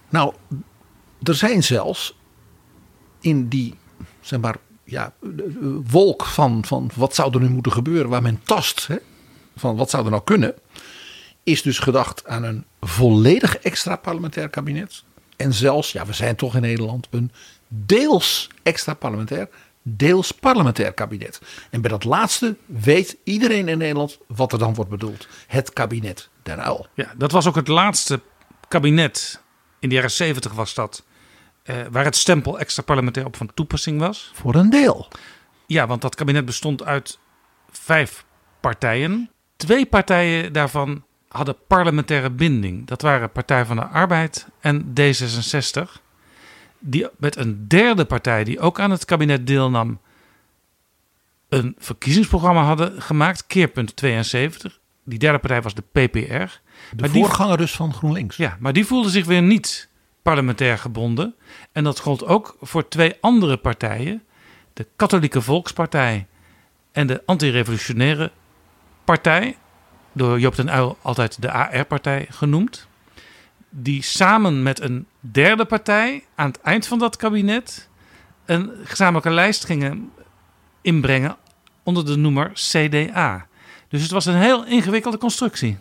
D: Nou, er zijn zelfs in die, zeg maar, ja, wolk van, van wat zou er nu moeten gebeuren, waar men tast, hè, van wat zou er nou kunnen, is dus gedacht aan een volledig extra parlementair kabinet. En zelfs, ja, we zijn toch in Nederland, een deels extra parlementair deels parlementair kabinet. En bij dat laatste weet iedereen in Nederland wat er dan wordt bedoeld. Het kabinet Den Uyl.
C: Ja, dat was ook het laatste kabinet, in de jaren zeventig was dat, eh, waar het stempel extra parlementair op van toepassing was.
D: Voor een deel.
C: Ja, want dat kabinet bestond uit vijf partijen. Twee partijen daarvan hadden parlementaire binding. Dat waren Partij van de Arbeid en D66. Die met een derde partij, die ook aan het kabinet deelnam, een verkiezingsprogramma hadden gemaakt, Keerpunt 72. Die derde partij was de PPR.
D: De voorganger dus van GroenLinks.
C: Ja, maar die voelde zich weer niet parlementair gebonden. En dat gold ook voor twee andere partijen. De Katholieke Volkspartij en de Antirevolutionaire Partij. Door Joop den Uyl altijd de AR-partij genoemd. Die samen met een derde partij aan het eind van dat kabinet... een gezamenlijke lijst gingen inbrengen onder de noemer CDA. Dus het was een heel ingewikkelde constructie.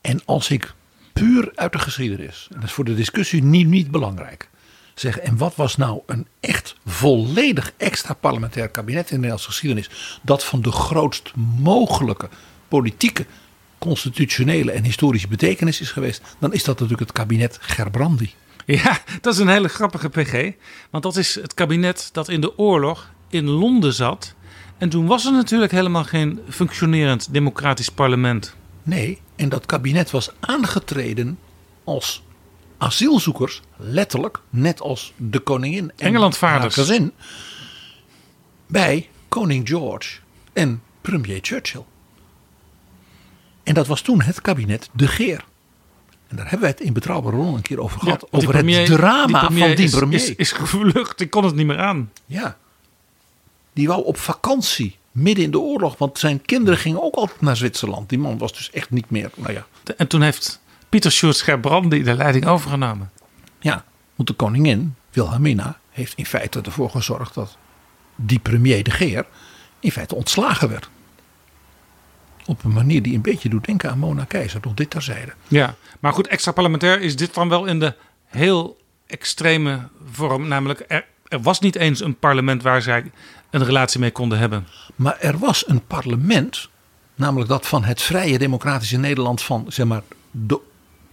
D: En als ik puur uit de geschiedenis, en dat is voor de discussie niet, niet belangrijk, zeg, en wat was nou een echt volledig extra parlementair kabinet in de Nederlandse geschiedenis, dat van de grootst mogelijke politieke, constitutionele en historische betekenis is geweest, dan is dat natuurlijk het kabinet Gerbrandi.
C: Ja, dat is een hele grappige PG. Want dat is het kabinet dat in de oorlog in Londen zat. En toen was er natuurlijk helemaal geen functionerend democratisch parlement.
D: Nee, en dat kabinet was aangetreden als asielzoekers, letterlijk, net als de koningin en
C: Engelandvaarders.
D: haar gezin, bij koning George en premier Churchill. En dat was toen het kabinet De Geer. En daar hebben wij het in Betrouwbare Ron een keer over gehad.
C: Ja,
D: over
C: premier-
D: het drama
C: die
D: van die
C: is-
D: premier.
C: Is, is gevlucht, ik kon het niet meer aan.
D: Ja. Die wou op vakantie midden in de oorlog. Want zijn kinderen gingen ook altijd naar Zwitserland. Die man was dus echt niet meer. Nou ja.
C: En toen heeft Pieter Sjoerd Gerbrandi de leiding overgenomen.
D: Ja, want de koningin, Wilhelmina, heeft in feite ervoor gezorgd dat die premier de Geer in feite ontslagen werd. Op een manier die een beetje doet denken aan Mona Keizer. Nog dit terzijde.
C: Ja, maar goed, extra parlementair is dit dan wel in de heel extreme vorm. Namelijk, er, er was niet eens een parlement waar zij een relatie mee konden hebben.
D: Maar er was een parlement, namelijk dat van het vrije democratische Nederland van zeg maar de,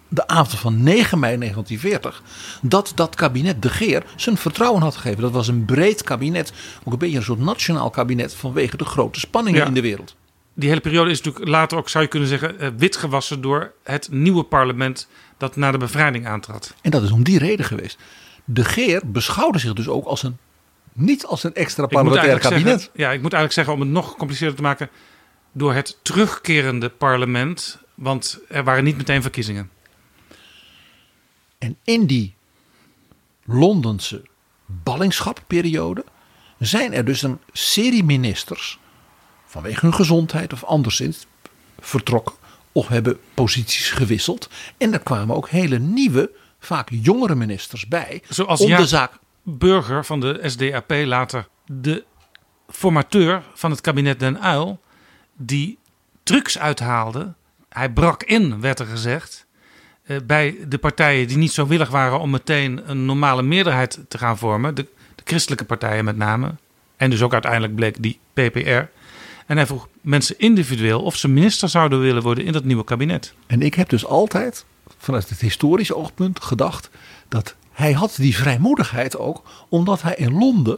D: de avond van 9 mei 1940, dat dat kabinet De Geer zijn vertrouwen had gegeven. Dat was een breed kabinet, ook een beetje een soort nationaal kabinet vanwege de grote spanningen
C: Ja.
D: in de wereld.
C: Die hele periode is natuurlijk later ook, zou je kunnen zeggen, eh, witgewassen door het nieuwe parlement dat na de bevrijding aantrad.
D: En dat is om die reden geweest. De Geer beschouwde zich dus ook als een, niet als een extra parlementair kabinet.
C: Zeggen, ja, ik moet eigenlijk zeggen, om het nog gecompliceerder te maken, door het terugkerende parlement. Want er waren niet meteen verkiezingen.
D: En in die Londense ballingschapperiode zijn er dus een serie ministers vanwege hun gezondheid of anderszins vertrokken of hebben posities gewisseld. En er kwamen ook hele nieuwe, vaak jongere ministers bij
C: Zoals
D: om
C: Jaap
D: de zaak.
C: Burger van de SDAP, later de formateur van het kabinet Den Uyl, die trucs uithaalde. Hij brak in, werd er gezegd, eh, bij de partijen die niet zo willig waren om meteen een normale meerderheid te gaan vormen. De, de christelijke partijen met name. En dus ook uiteindelijk bleek die PPR. En hij vroeg mensen individueel of ze minister zouden willen worden in dat nieuwe kabinet.
D: En ik heb dus altijd vanuit het historische oogpunt gedacht dat hij had die vrijmoedigheid ook omdat hij in Londen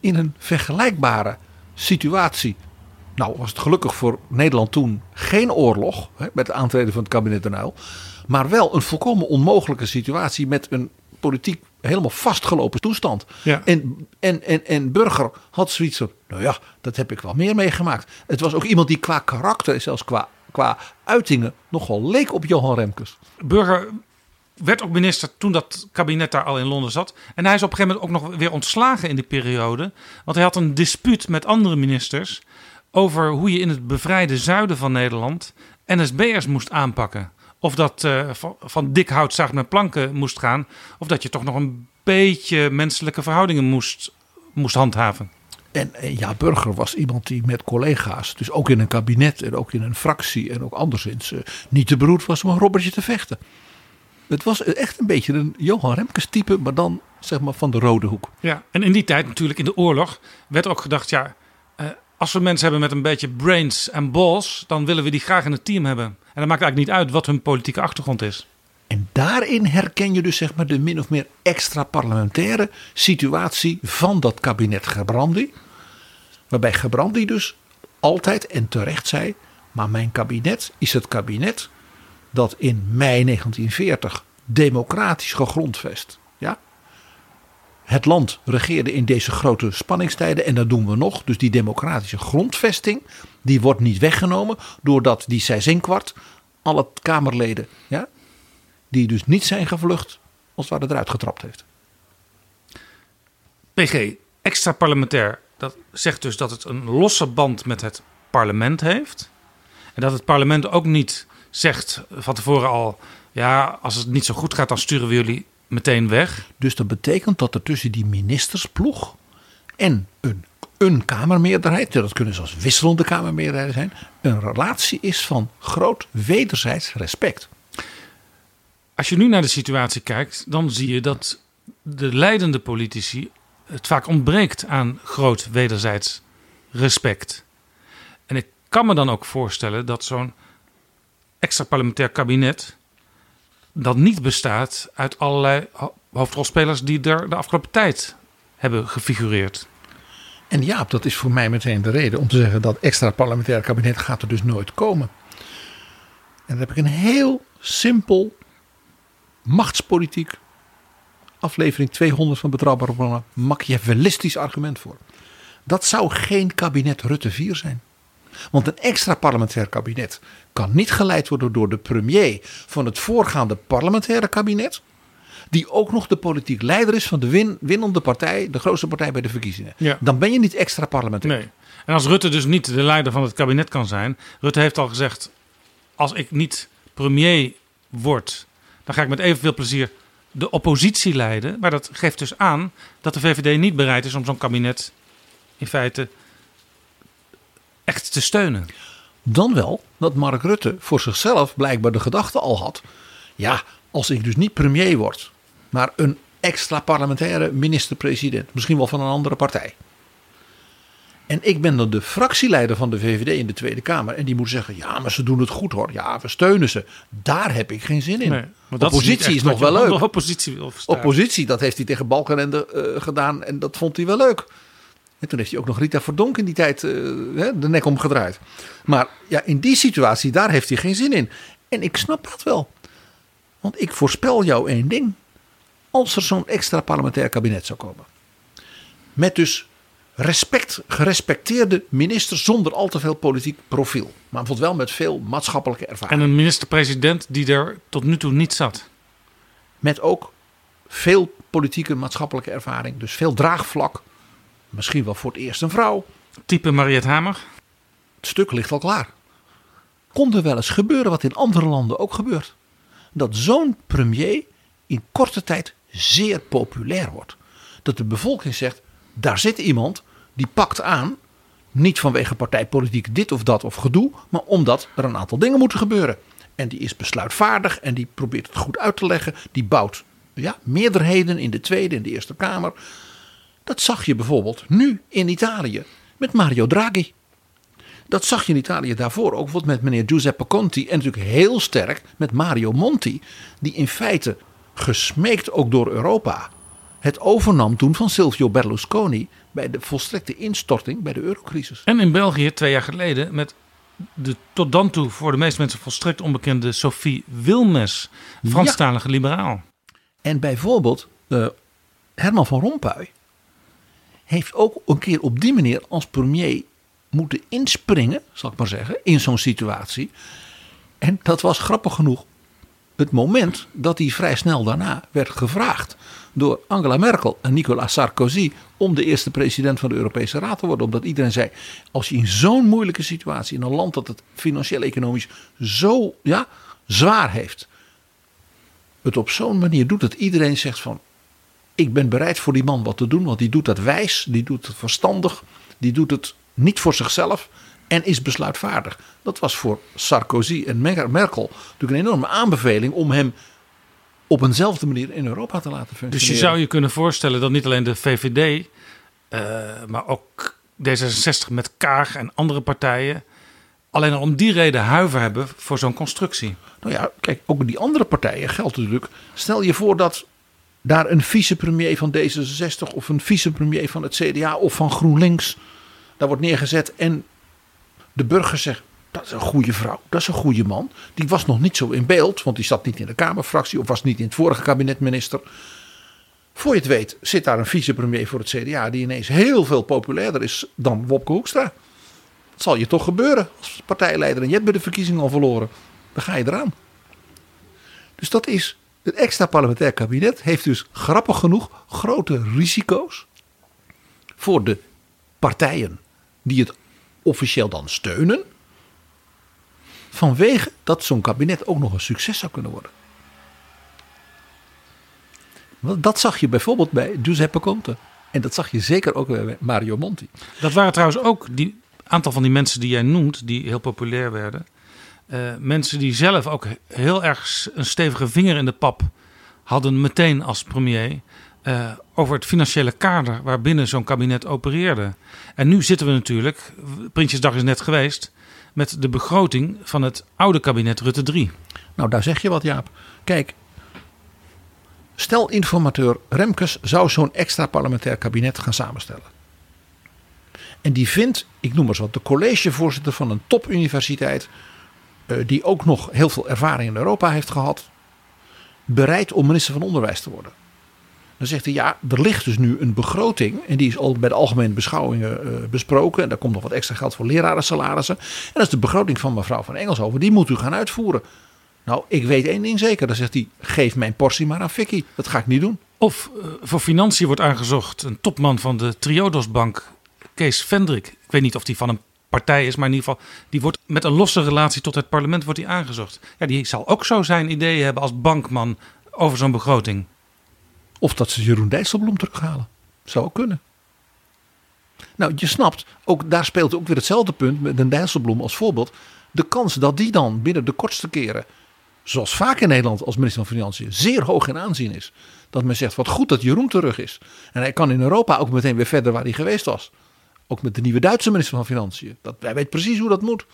D: in een vergelijkbare situatie. Nou was het gelukkig voor Nederland toen geen oorlog hè, met het aantreden van het kabinet Den Uyl. Maar wel een volkomen onmogelijke situatie met een politiek helemaal vastgelopen toestand.
C: Ja.
D: En, en, en, en Burger had zoiets van, nou ja, dat heb ik wel meer meegemaakt. Het was ook iemand die qua karakter en zelfs qua, qua uitingen nogal leek op Johan Remkes.
C: Burger werd ook minister toen dat kabinet daar al in Londen zat. En hij is op een gegeven moment ook nog weer ontslagen in die periode. Want hij had een dispuut met andere ministers over hoe je in het bevrijde zuiden van Nederland NSB'ers moest aanpakken. Of dat eh, van, van dik hout zaag met planken moest gaan. Of dat je toch nog een beetje menselijke verhoudingen moest, moest handhaven.
D: En, en ja, Burger was iemand die met collega's, dus ook in een kabinet en ook in een fractie en ook anderszins, eh, niet te beroerd was om een robbertje te vechten. Het was echt een beetje een Johan Remkes type, maar dan zeg maar van de rode hoek.
C: Ja, en in die tijd natuurlijk in de oorlog werd ook gedacht, ja, eh, als we mensen hebben met een beetje brains en balls, dan willen we die graag in het team hebben. En dat maakt eigenlijk niet uit wat hun politieke achtergrond is.
D: En daarin herken je dus zeg maar de min of meer extra parlementaire situatie van dat kabinet Gebrandi. Waarbij Gebrandi dus altijd en terecht zei, maar mijn kabinet is het kabinet dat in mei 1940 democratisch gegrondvest. Het land regeerde in deze grote spanningstijden en dat doen we nog. Dus die democratische grondvesting, die wordt niet weggenomen doordat die Seizenkwart alle Kamerleden, ja, die dus niet zijn gevlucht, als het eruit getrapt heeft.
C: PG, extra parlementair, dat zegt dus dat het een losse band met het parlement heeft. En dat het parlement ook niet zegt van tevoren al: ja, als het niet zo goed gaat, dan sturen we jullie meteen weg.
D: Dus dat betekent dat er tussen die ministersploeg en een, een Kamermeerderheid, dat kunnen zelfs wisselende Kamermeerderheden zijn, een relatie is van groot wederzijds respect.
C: Als je nu naar de situatie kijkt, dan zie je dat de leidende politici het vaak ontbreekt aan groot wederzijds respect. En ik kan me dan ook voorstellen dat zo'n extra parlementair kabinet dat niet bestaat uit allerlei hoofdrolspelers die er de afgelopen tijd hebben gefigureerd.
D: En ja, dat is voor mij meteen de reden om te zeggen dat extra parlementair kabinet gaat er dus nooit komen. En daar heb ik een heel simpel machtspolitiek aflevering 200 van Betrouwbare Bronnen machiavellistisch argument voor. Dat zou geen kabinet Rutte 4 zijn. Want een extra parlementair kabinet kan niet geleid worden door de premier van het voorgaande parlementaire kabinet. Die ook nog de politiek leider is van de win, winnende partij, de grootste partij bij de verkiezingen.
C: Ja.
D: Dan ben je niet extra parlementair.
C: Nee. En als Rutte dus niet de leider van het kabinet kan zijn. Rutte heeft al gezegd: als ik niet premier word, dan ga ik met evenveel plezier de oppositie leiden. Maar dat geeft dus aan dat de VVD niet bereid is om zo'n kabinet in feite te steunen.
D: Dan wel dat Mark Rutte voor zichzelf blijkbaar de gedachte al had. Ja, als ik dus niet premier word, maar een extra parlementaire minister-president, misschien wel van een andere partij. En ik ben dan de fractieleider van de VVD in de Tweede Kamer. En die moet zeggen: ja, maar ze doen het goed hoor. Ja, we steunen ze. Daar heb ik geen zin in.
C: Nee,
D: dat oppositie is, nog wel leuk.
C: Oppositie,
D: oppositie, dat heeft hij tegen Balkenende uh, gedaan. En dat vond hij wel leuk. En toen heeft hij ook nog Rita Verdonk in die tijd uh, de nek omgedraaid. Maar ja, in die situatie, daar heeft hij geen zin in. En ik snap dat wel. Want ik voorspel jou één ding. Als er zo'n extra parlementair kabinet zou komen. Met dus respect, gerespecteerde minister zonder al te veel politiek profiel. Maar bijvoorbeeld wel met veel maatschappelijke ervaring.
C: En een minister-president die er tot nu toe niet zat.
D: Met ook veel politieke maatschappelijke ervaring. Dus veel draagvlak. Misschien wel voor het eerst een vrouw.
C: Type Mariette Hamer.
D: Het stuk ligt al klaar. Kon er wel eens gebeuren wat in andere landen ook gebeurt. Dat zo'n premier in korte tijd zeer populair wordt. Dat de bevolking zegt, daar zit iemand die pakt aan. Niet vanwege partijpolitiek dit of dat of gedoe. Maar omdat er een aantal dingen moeten gebeuren. En die is besluitvaardig en die probeert het goed uit te leggen. Die bouwt ja, meerderheden in de Tweede en de Eerste Kamer. Dat zag je bijvoorbeeld nu in Italië met Mario Draghi. Dat zag je in Italië daarvoor ook bijvoorbeeld met meneer Giuseppe Conti. En natuurlijk heel sterk met Mario Monti. Die in feite gesmeekt ook door Europa het overnam toen van Silvio Berlusconi bij de volstrekte instorting bij de eurocrisis.
C: En in België twee jaar geleden met de tot dan toe voor de meeste mensen volstrekt onbekende Sophie Wilmes, Franstalige liberaal.
D: En bijvoorbeeld uh, Herman van Rompuy heeft ook een keer op die manier als premier moeten inspringen, zal ik maar zeggen, in zo'n situatie. En dat was grappig genoeg het moment dat hij vrij snel daarna werd gevraagd door Angela Merkel en Nicolas Sarkozy om de eerste president van de Europese Raad te worden. Omdat iedereen zei, als je in zo'n moeilijke situatie, in een land dat het financieel-economisch zo ja, zwaar heeft, het op zo'n manier doet dat iedereen zegt van, ik ben bereid voor die man wat te doen, want die doet dat wijs, die doet het verstandig, die doet het niet voor zichzelf en is besluitvaardig. Dat was voor Sarkozy en Merkel natuurlijk een enorme aanbeveling om hem op eenzelfde manier in Europa te laten functioneren.
C: Dus je zou je kunnen voorstellen dat niet alleen de VVD, uh, maar ook D66 met Kaag en andere partijen alleen al om die reden huiver hebben voor zo'n constructie.
D: Nou ja, kijk, ook die andere partijen geldt natuurlijk. Stel je voor dat daar een vicepremier van D66 of een vicepremier van het CDA of van GroenLinks daar wordt neergezet en de burger zegt dat is een goede vrouw, dat is een goede man. Die was nog niet zo in beeld, want die zat niet in de Kamerfractie of was niet in het vorige kabinet minister. Voor je het weet zit daar een vicepremier voor het CDA die ineens heel veel populairder is dan Wopke Hoekstra. Dat zal je toch gebeuren als partijleider en je hebt bij de verkiezingen al verloren. Dan ga je eraan. Dus dat is, het extra parlementair kabinet heeft dus grappig genoeg grote risico's voor de partijen die het officieel dan steunen. Vanwege dat zo'n kabinet ook nog een succes zou kunnen worden. Dat zag je bijvoorbeeld bij Giuseppe Conte. En dat zag je zeker ook bij Mario Monti.
C: Dat waren trouwens ook die aantal van die mensen die jij noemt, die heel populair werden. Uh, mensen die zelf ook heel erg een stevige vinger in de pap hadden meteen als premier. Uh, over het financiële kader waarbinnen zo'n kabinet opereerde. En nu zitten we natuurlijk, Prinsjesdag is net geweest, met de begroting van het oude kabinet Rutte 3.
D: Nou, daar zeg je wat, Jaap. Kijk, stel informateur Remkes zou zo'n extra parlementair kabinet gaan samenstellen. En die vindt, ik noem maar zo, de collegevoorzitter van een topuniversiteit, die ook nog heel veel ervaring in Europa heeft gehad, bereid om minister van Onderwijs te worden. Dan zegt hij, ja, er ligt dus nu een begroting. En die is al bij de algemene beschouwingen uh, besproken. En daar komt nog wat extra geld voor lerarensalarissen. En dat is de begroting van mevrouw van Engelshoven. Die moet u gaan uitvoeren. Nou, ik weet één ding zeker. Dan zegt hij, geef mijn portie maar aan Vicky. Dat ga ik niet doen.
C: Of uh, voor financiën wordt aangezocht een topman van de Triodosbank, Kees Vendrik. Ik weet niet of die van een partij is, maar in ieder geval, die wordt met een losse relatie tot het parlement wordt die aangezocht. Ja, die zal ook zo zijn ideeën hebben als bankman over zo'n begroting.
D: Of dat ze Jeroen Dijsselbloem terughalen. Zou ook kunnen. Nou, je snapt, ook daar speelt ook weer hetzelfde punt met een Dijsselbloem als voorbeeld. De kans dat die dan binnen de kortste keren, zoals vaak in Nederland als minister van Financiën, zeer hoog in aanzien is. Dat men zegt, wat goed dat Jeroen terug is. En hij kan in Europa ook meteen weer verder waar hij geweest was. Ook met de nieuwe Duitse minister van Financiën. Dat, hij weet precies hoe dat moet.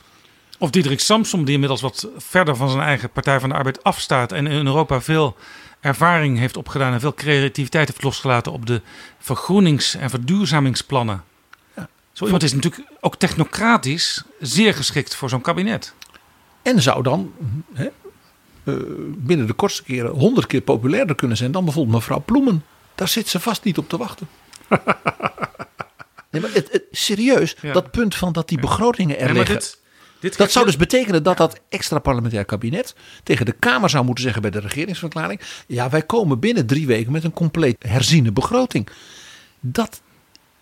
C: Of Diederik Samsom, die inmiddels wat verder van zijn eigen Partij van de Arbeid afstaat. En in Europa veel ervaring heeft opgedaan en veel creativiteit heeft losgelaten op de vergroenings- en verduurzamingsplannen. Ja. Zo iemand is natuurlijk ook technocratisch zeer geschikt voor zo'n kabinet.
D: En zou dan hè, uh, binnen de kortste keren honderd keer populairder kunnen zijn dan bijvoorbeeld mevrouw Ploemen. Daar zit ze vast niet op te wachten. nee, maar het, het, serieus, ja. dat punt van dat die begrotingen er ja, liggen. Dit, dit dat zou dus betekenen dat dat extra parlementair kabinet tegen de Kamer zou moeten zeggen bij de regeringsverklaring. Ja, wij komen binnen drie weken met een compleet herziene begroting. Dat,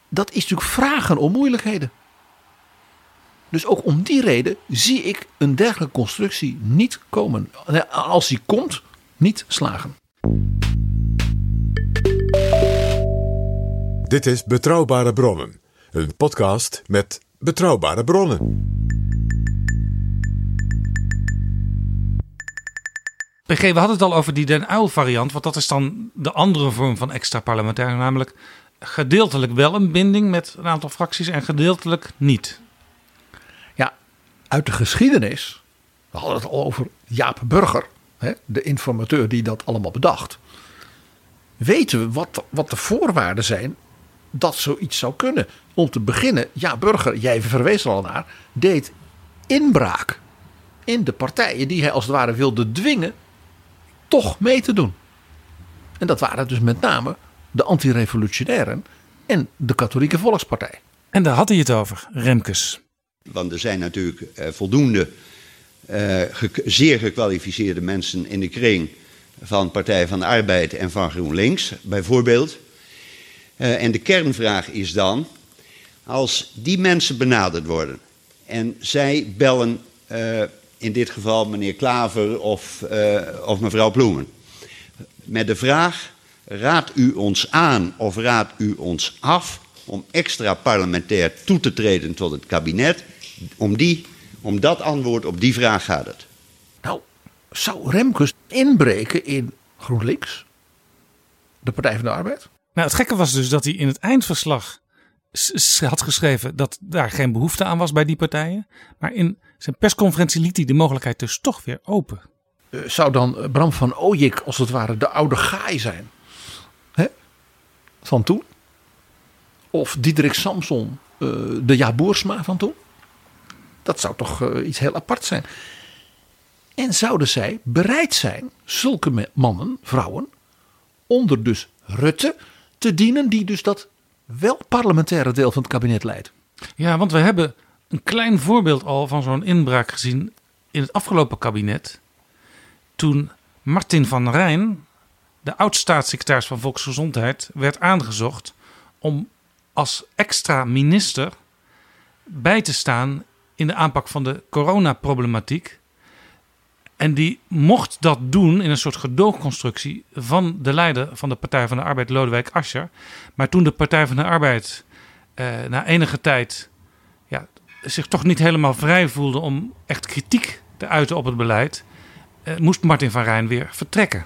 D: dat is natuurlijk vragen om moeilijkheden. Dus ook om die reden zie ik een dergelijke constructie niet komen. Als die komt, niet slagen.
B: Dit is Betrouwbare Bronnen, een podcast met betrouwbare bronnen.
C: PG, we hadden het al over die Den Uil variant, want dat is dan de andere vorm van extra parlementair, namelijk gedeeltelijk wel een binding met een aantal fracties en gedeeltelijk niet.
D: Ja, uit de geschiedenis, we hadden het al over Jaap Burger, hè, de informateur die dat allemaal bedacht. Weten we wat, wat de voorwaarden zijn dat zoiets zou kunnen? Om te beginnen, ja, Burger, jij verwees er al naar, deed inbraak in de partijen die hij als het ware wilde dwingen toch mee te doen. En dat waren dus met name de antirevolutionairen en de katholieke volkspartij.
C: En daar had hij het over, Remkes.
A: Want er zijn natuurlijk eh, voldoende eh, zeer gekwalificeerde mensen in de kring van Partij van de Arbeid en van GroenLinks, bijvoorbeeld. Uh, en de kernvraag is dan, als die mensen benaderd worden en zij bellen uh, in dit geval meneer Klaver of, uh, of mevrouw Ploemen. Met de vraag: raadt u ons aan of raadt u ons af om extra parlementair toe te treden tot het kabinet? Om, die, om dat antwoord op die vraag gaat het.
D: Nou, zou Remkes inbreken in GroenLinks, de Partij van de Arbeid.
C: Nou, het gekke was dus dat hij in het eindverslag had geschreven dat daar geen behoefte aan was bij die partijen. Maar in zijn persconferentie liet hij de mogelijkheid dus toch weer open.
D: Uh, zou dan Bram van Ooyik als het ware de oude gaai zijn? Hè? Van toen? Of Diederik Samson uh, de Jaboersma van toen? Dat zou toch uh, iets heel apart zijn. En zouden zij bereid zijn, zulke mannen, vrouwen, onder dus Rutte te dienen, die dus dat wel parlementaire deel van het kabinet leidt.
C: Ja, want we hebben een klein voorbeeld al van zo'n inbraak gezien in het afgelopen kabinet. Toen Martin van Rijn, de oud-staatssecretaris van Volksgezondheid, werd aangezocht om als extra minister bij te staan in de aanpak van de coronaproblematiek. En die mocht dat doen in een soort gedoogconstructie van de leider van de Partij van de Arbeid, Lodewijk Asscher. Maar toen de Partij van de Arbeid eh, na enige tijd ja, zich toch niet helemaal vrij voelde om echt kritiek te uiten op het beleid, eh, moest Martin van Rijn weer vertrekken.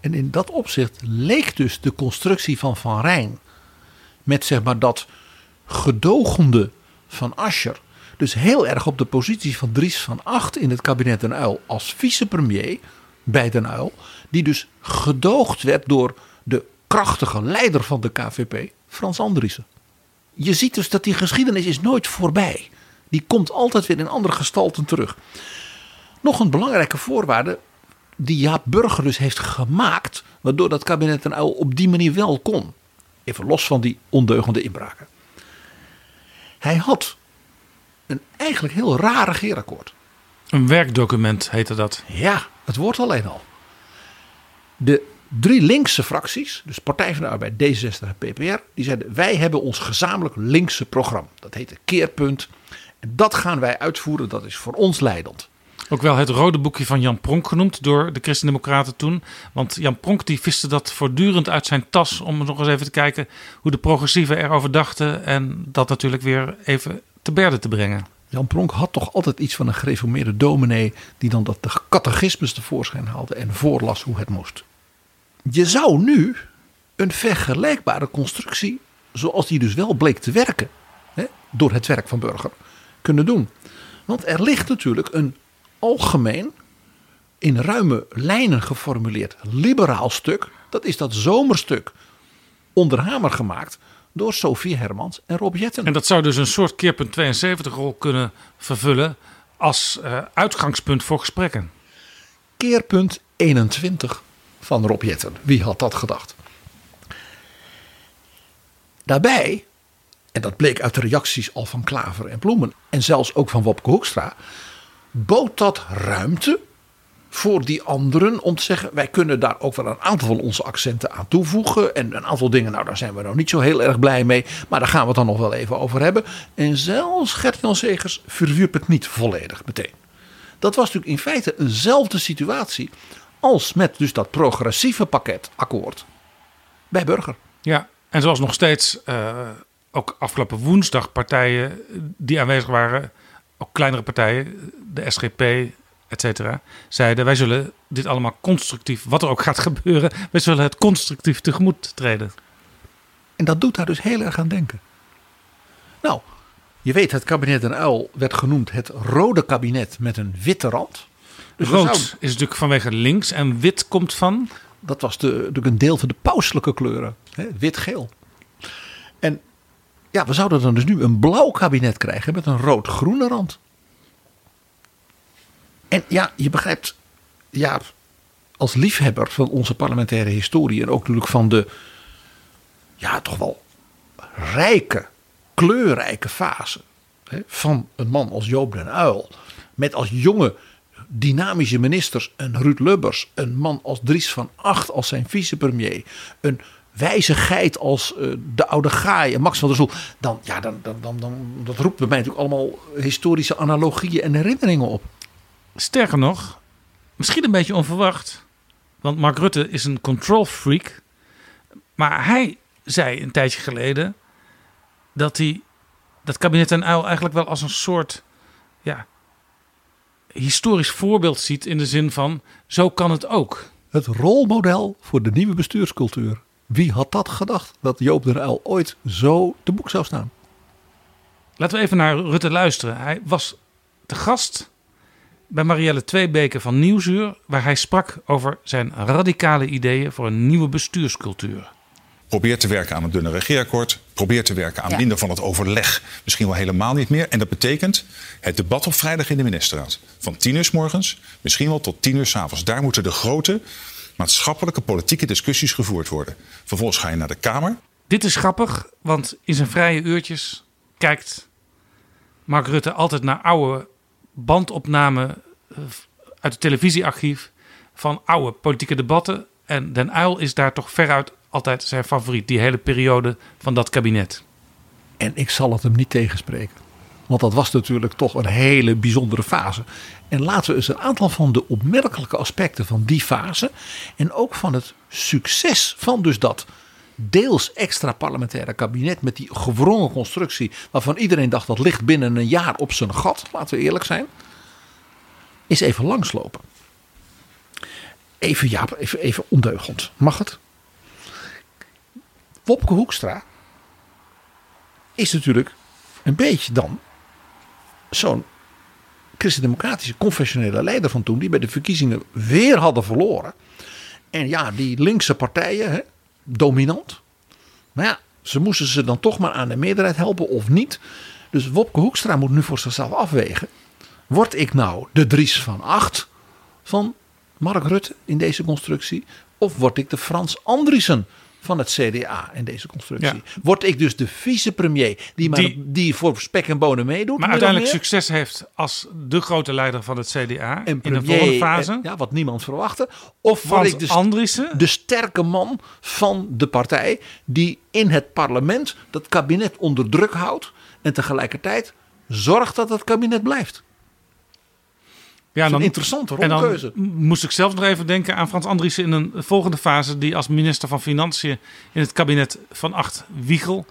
D: En in dat opzicht leek dus de constructie van Van Rijn met zeg maar dat gedogende van Asscher dus heel erg op de positie van Dries van Acht in het kabinet Den Uil als vicepremier bij Den Uil. Die dus gedoogd werd door de krachtige leider van de KVP, Frans Andriessen. Je ziet dus dat die geschiedenis is nooit voorbij. Die komt altijd weer in andere gestalten terug. Nog een belangrijke voorwaarde die Jaap Burger dus heeft gemaakt, waardoor dat kabinet Den Uil op die manier wel kon. Even los van die ondeugende inbraken. Hij had een eigenlijk heel raar regeerakkoord.
C: Een werkdocument heette dat.
D: Ja, het woord alleen al. De drie linkse fracties, dus Partij van de Arbeid, D66 en PPR, die zeiden: wij hebben ons gezamenlijk linkse programma. Dat heette Keerpunt. En dat gaan wij uitvoeren, dat is voor ons leidend.
C: Ook wel het rode boekje van Jan Pronk genoemd door de Christen-Democraten toen. Want Jan Pronk die viste dat voortdurend uit zijn tas om nog eens even te kijken hoe de progressieven erover dachten. En dat natuurlijk weer even te berde te brengen.
D: Jan Pronk had toch altijd iets van een gereformeerde dominee die dan dat de catechismus tevoorschijn haalde en voorlas hoe het moest. Je zou nu een vergelijkbare constructie, zoals die dus wel bleek te werken, hè, door het werk van Burger, kunnen doen. Want er ligt natuurlijk een algemeen, in ruime lijnen geformuleerd liberaal stuk. Dat is dat zomerstuk onder hamer gemaakt door Sophie Hermans en Rob Jetten.
C: En dat zou dus een soort keerpunt 72 rol kunnen vervullen als uh, uitgangspunt voor gesprekken.
D: Keerpunt 21 van Rob Jetten. Wie had dat gedacht? Daarbij, en dat bleek uit de reacties al van Klaver en Bloemen en zelfs ook van Wopke Hoekstra, bood dat ruimte voor die anderen om te zeggen: wij kunnen daar ook wel een aantal van onze accenten aan toevoegen. En een aantal dingen, nou, daar zijn we nou niet zo heel erg blij mee. Maar daar gaan we het dan nog wel even over hebben. En zelfs Gert-Jan Segers verwierp het niet volledig meteen. Dat was natuurlijk in feite eenzelfde situatie als met dus dat progressieve pakket akkoord bij Burger.
C: Ja, en zoals nog steeds uh, ook afgelopen woensdag partijen die aanwezig waren, ook kleinere partijen, de SGP, et cetera, zeiden wij zullen dit allemaal constructief, wat er ook gaat gebeuren, wij zullen het constructief tegemoet treden.
D: En dat doet daar dus heel erg aan denken. Nou, je weet, het kabinet Den Uil werd genoemd het rode kabinet met een witte rand.
C: Dus Rood is natuurlijk vanwege links en wit komt van?
D: Dat was de, natuurlijk een deel van de pauselijke kleuren. Wit-geel. En ja, we zouden dan dus nu een blauw kabinet krijgen met een rood-groene rand. En ja, je begrijpt, ja, als liefhebber van onze parlementaire historie en ook natuurlijk van de, ja, toch wel rijke, kleurrijke fase hè, van een man als Joop den Uil. Met als jonge, dynamische ministers een Ruud Lubbers, een man als Dries van Acht als zijn vicepremier, een wijze geit als uh, de oude Gaai Max van der Stoel. Dan, ja, dan, dan, dan, dat roept bij mij natuurlijk allemaal historische analogieën en herinneringen op.
C: Sterker nog, misschien een beetje onverwacht. Want Mark Rutte is een control freak. Maar hij zei een tijdje geleden dat hij dat kabinet en uil eigenlijk wel als een soort ja, historisch voorbeeld ziet. In de zin van, zo kan het ook.
D: Het rolmodel voor de nieuwe bestuurscultuur. Wie had dat gedacht dat Joop de Uyl ooit zo te boek zou staan?
C: Laten we even naar Rutte luisteren. Hij was te gast bij Marielle Tweebeke van Nieuwsuur, waar hij sprak over zijn radicale ideeën voor een nieuwe bestuurscultuur.
H: Probeer te werken aan een dunne regeerakkoord. Probeer te werken aan minder van het overleg. Misschien wel helemaal niet meer. En dat betekent het debat op vrijdag in de ministerraad. Van tien uur s morgens, misschien wel tot tien uur s avonds. Daar moeten de grote maatschappelijke politieke discussies gevoerd worden. Vervolgens ga je naar de Kamer.
C: Dit is grappig, want in zijn vrije uurtjes kijkt Mark Rutte altijd naar oude bandopnamen eh, uit het televisiearchief van oude politieke debatten. En Den Uil is daar toch veruit altijd zijn favoriet, die hele periode van dat kabinet.
D: En ik zal het hem niet tegenspreken. Want dat was natuurlijk toch een hele bijzondere fase. En laten we eens een aantal van de opmerkelijke aspecten van die fase. En ook van het succes van dus dat deels extra parlementaire kabinet. Met die gewrongen constructie. Waarvan iedereen dacht dat ligt binnen een jaar op zijn gat. Laten we eerlijk zijn. Is even langslopen. Even ja, even, even ondeugend. Mag het? Wopke Hoekstra is natuurlijk een beetje dan zo'n christendemocratische confessionele leider van toen, die bij de verkiezingen weer hadden verloren. En ja, die linkse partijen, dominant. Maar ja, ze moesten ze dan toch maar aan de meerderheid helpen of niet. Dus Wopke Hoekstra moet nu voor zichzelf afwegen. Word ik nou de Dries van Acht van Mark Rutte in deze constructie? Of word ik de Frans Andriessen van het CDA in deze constructie. Word ik dus de vicepremier die, maar, die, die voor spek en bonen meedoet.
C: Maar uiteindelijk succes heeft als de grote leider van het CDA en in de volgende fase.
D: ja, wat niemand verwachtte. Of word ik dus de sterke man van de partij die in het parlement dat kabinet onder druk houdt. En tegelijkertijd zorgt dat het kabinet blijft. Ja, dan, een interessante.
C: En dan moest ik zelf nog even denken aan Frans Andriessen in een volgende fase, die als minister van Financiën in het kabinet van Acht Wiegel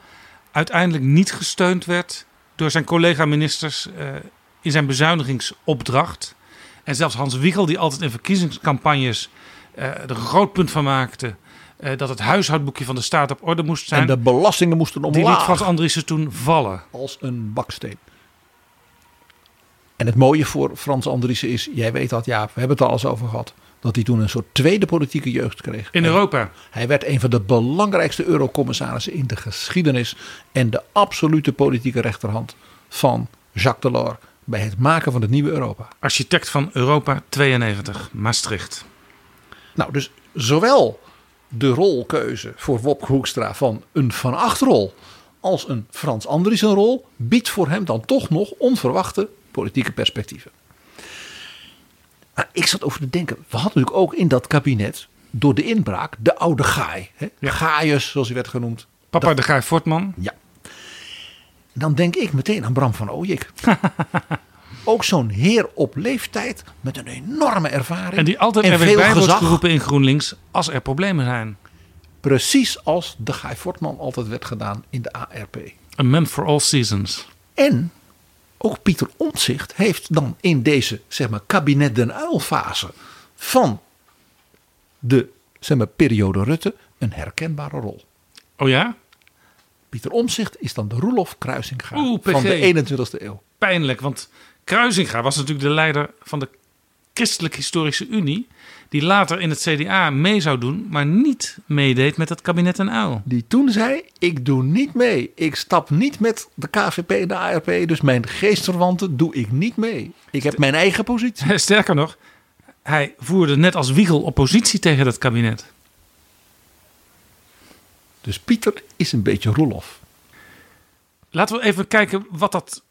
C: uiteindelijk niet gesteund werd door zijn collega-ministers uh, in zijn bezuinigingsopdracht. En zelfs Hans Wiegel, die altijd in verkiezingscampagnes uh, er een groot punt van maakte. Uh, dat het huishoudboekje van de staat op orde moest zijn.
D: En de belastingen moesten omlaag.
C: Die liet Frans Andriessen toen vallen.
D: Als een baksteen. En het mooie voor Frans Andriessen is, jij weet dat ja, we hebben het al eens over gehad. Dat hij toen een soort tweede politieke jeugd kreeg.
C: In Europa.
D: Hij werd een van de belangrijkste eurocommissarissen in de geschiedenis. En de absolute politieke rechterhand van Jacques Delors. Bij het maken van het nieuwe Europa.
C: Architect van Europa 92, Maastricht.
D: Nou, dus zowel de rolkeuze voor Wop Hoekstra van een Van Achterrol als een Frans Andriessen rol biedt voor hem dan toch nog onverwachte politieke perspectieven. Maar ik zat over te denken, we hadden natuurlijk ook in dat kabinet door de inbraak de oude gaai. Hè? Ja. Zoals hij werd genoemd.
C: Papa de Gaai Fortman.
D: Ja. Dan denk ik meteen aan Bram van Ooyek. ook zo'n heer op leeftijd met een enorme ervaring.
C: En die altijd er weer bij wordt geroepen in GroenLinks als er problemen zijn.
D: Precies als de Gaai Fortman altijd werd gedaan in de ARP.
C: A man for all seasons.
D: En ook Pieter Omtzigt heeft dan in deze zeg maar, kabinet den Uil fase van de zeg maar, periode Rutte een herkenbare rol.
C: Oh ja?
D: Pieter Omtzigt is dan de Roelof Kruisinga van de 21ste eeuw.
C: Pijnlijk, want Kruisinga was natuurlijk de leider van de Christelijk Historische Unie die later in het CDA mee zou doen, maar niet meedeed met het kabinet en uil.
D: Die toen zei, ik doe niet mee. Ik stap niet met de KVP en de ARP, dus mijn geestverwanten doe ik niet mee. Ik heb mijn eigen positie.
C: Sterker nog, hij voerde net als Wiegel oppositie tegen het kabinet.
D: Dus Pieter is een beetje Roelof.
C: Laten we even kijken wat dat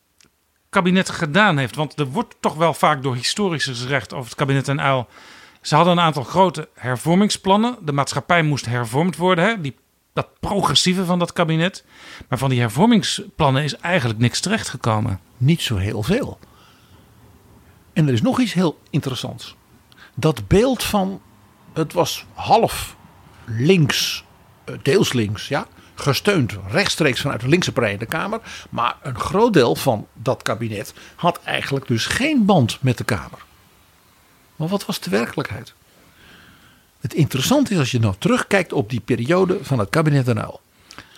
C: kabinet gedaan heeft. Want er wordt toch wel vaak door historici gezegd over het kabinet en uil ze hadden een aantal grote hervormingsplannen. De maatschappij moest hervormd worden. Hè? Die, dat progressieve van dat kabinet. Maar van die hervormingsplannen is eigenlijk niks terechtgekomen.
D: Niet zo heel veel. En er is nog iets heel interessants. Dat beeld van het was half links, eh, deels links, ja, gesteund rechtstreeks vanuit de linkse partij in de Kamer. Maar een groot deel van dat kabinet had eigenlijk dus geen band met de Kamer. Maar wat was de werkelijkheid? Het interessante is als je nou terugkijkt op die periode van het kabinet Uyl.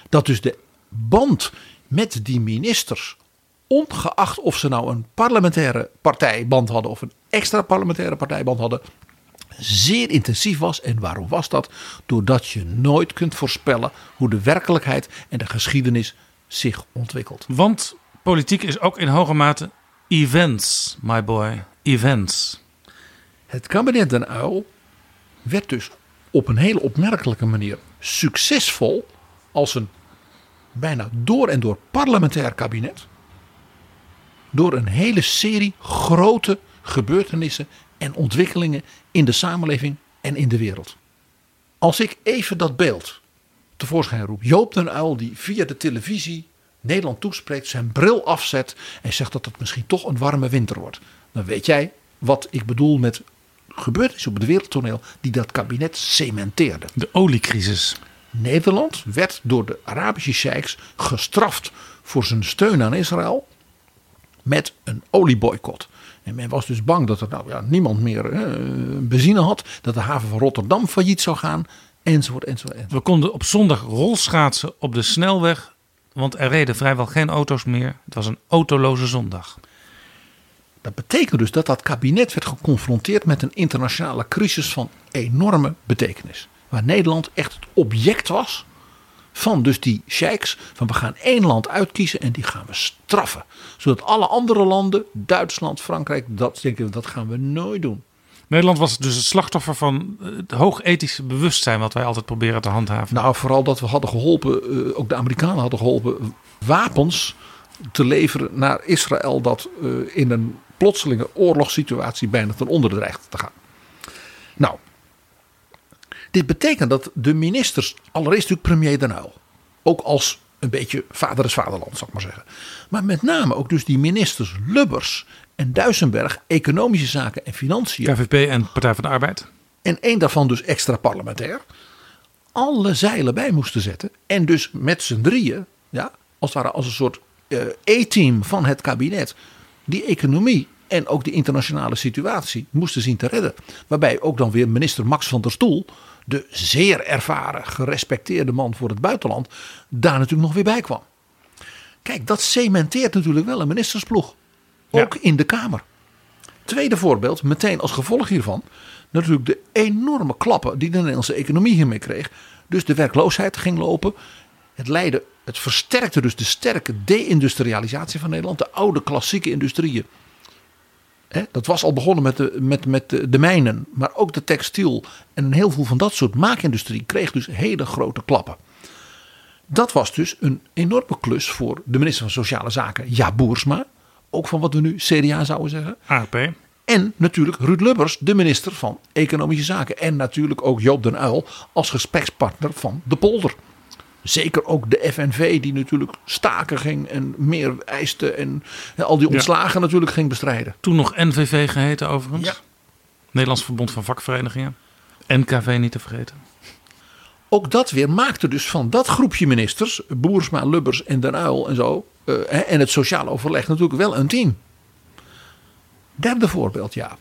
D: Dat dus de band met die ministers, ongeacht of ze nou een parlementaire partijband hadden of een extra parlementaire partijband hadden, zeer intensief was. En waarom was dat? Doordat je nooit kunt voorspellen hoe de werkelijkheid en de geschiedenis zich ontwikkelt.
C: Want politiek is ook in hoge mate events, my boy. Events.
D: Het kabinet Den Uyl werd dus op een hele opmerkelijke manier succesvol als een bijna door en door parlementair kabinet. Door een hele serie grote gebeurtenissen en ontwikkelingen in de samenleving en in de wereld. Als ik even dat beeld tevoorschijn roep. Joop den Uyl die via de televisie Nederland toespreekt, zijn bril afzet en zegt dat het misschien toch een warme winter wordt. Dan weet jij wat ik bedoel met gebeurtenissen op het wereldtoneel die dat kabinet cementeerde.
C: De oliecrisis.
D: Nederland werd door de Arabische sheiks gestraft voor zijn steun aan Israël met een olieboycott. En men was dus bang dat er nou ja, niemand meer eh, benzine had, dat de haven van Rotterdam failliet zou gaan, enzovoort, enzovoort, enzovoort.
C: We konden op zondag rolschaatsen op de snelweg, want er reden vrijwel geen auto's meer. Het was een autoloze zondag.
D: Dat betekent dus dat dat kabinet werd geconfronteerd met een internationale crisis van enorme betekenis. Waar Nederland echt het object was van dus die sheiks. Van we gaan één land uitkiezen en die gaan we straffen. Zodat alle andere landen, Duitsland, Frankrijk, dat denken dat gaan we nooit doen.
C: Nederland was dus het slachtoffer van het hoog ethische bewustzijn wat wij altijd proberen te handhaven.
D: Nou, vooral dat we hadden geholpen, eh, ook de Amerikanen hadden geholpen, wapens te leveren naar Israël dat eh, in een plotselinge oorlogssituatie bijna ten onder dreigt te gaan. Nou, dit betekent dat de ministers, allereerst natuurlijk premier Den Uyl, ook als een beetje vader is vaderland, zal ik maar zeggen. Maar met name ook dus die ministers Lubbers en Duisenberg, economische zaken en financiën.
C: KVP en Partij van de Arbeid.
D: En één daarvan dus extra parlementair. Alle zeilen bij moesten zetten. En dus met z'n drieën, ja, als het ware als een soort uh, E-team van het kabinet, die economie en ook de internationale situatie moesten zien te redden. Waarbij ook dan weer minister Max van der Stoel, de zeer ervaren, gerespecteerde man voor het buitenland, daar natuurlijk nog weer bij kwam. Kijk, dat cementeert natuurlijk wel een ministersploeg. Ook in de Kamer. Tweede voorbeeld, meteen als gevolg hiervan, natuurlijk de enorme klappen die de Nederlandse economie hiermee kreeg. Dus de werkloosheid ging lopen. Het leidde, het versterkte dus de sterke deindustrialisatie van Nederland. De oude klassieke industrieën dat was al begonnen met de, met, met de, de, mijnen, maar ook de textiel en heel veel van dat soort maakindustrie kreeg dus hele grote klappen. Dat was dus een enorme klus voor de minister van Sociale Zaken, Ja Boersma. Ook van wat we nu CDA zouden zeggen.
C: AP.
D: En natuurlijk Ruud Lubbers, de minister van Economische Zaken. En natuurlijk ook Joop den Uyl als gesprekspartner van de polder. Zeker ook de FNV die natuurlijk staken ging en meer eiste en al die ontslagen natuurlijk ging bestrijden.
C: Toen nog NVV geheten overigens.
D: Ja.
C: Nederlands Verbond van Vakverenigingen. NKV niet te vergeten.
D: Ook dat weer maakte dus van dat groepje ministers, Boersma, Lubbers en Den Uyl en zo, uh, en het sociale overleg natuurlijk wel een team. Derde voorbeeld, ja.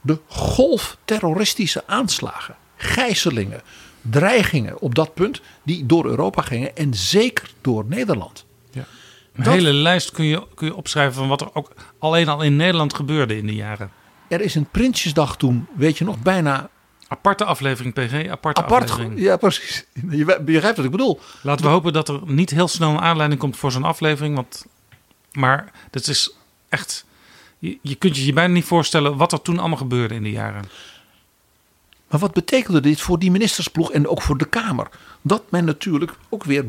D: De golf terroristische aanslagen, gijzelingen, dreigingen op dat punt die door Europa gingen en zeker door Nederland.
C: Ja. Een hele lijst kun je, kun je opschrijven van wat er ook alleen al in Nederland gebeurde in die jaren.
D: Er is een Prinsjesdag toen, weet je nog, bijna...
C: Aparte aflevering, PG, aparte
D: Apart,
C: aflevering.
D: Ja, precies. Je begrijpt wat ik bedoel.
C: Laten we hopen dat er niet heel snel een aanleiding komt voor zo'n aflevering. Want, maar dat is echt... Je, je kunt je je bijna niet voorstellen wat er toen allemaal gebeurde in die jaren.
D: Maar wat betekende dit voor die ministersploeg en ook voor de Kamer? Dat men natuurlijk ook weer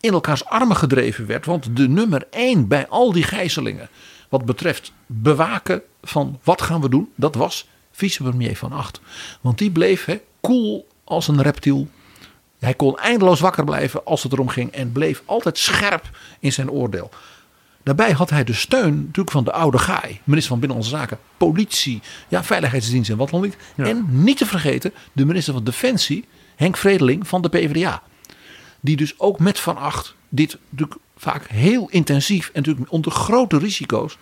D: in elkaars armen gedreven werd. Want de nummer één bij al die gijzelingen, wat betreft bewaken van wat gaan we doen, dat was vicepremier van Acht. Want die bleef hè, cool als een reptiel. Hij kon eindeloos wakker blijven als het erom ging en bleef altijd scherp in zijn oordeel. Daarbij had hij de steun natuurlijk van de oude gaai, minister van Binnenlandse Zaken, politie, ja, veiligheidsdienst en wat dan niet. En niet te vergeten de minister van Defensie, Henk Vredeling van de PvdA. Die dus ook met Van Acht dit natuurlijk vaak heel intensief en natuurlijk onder grote risico's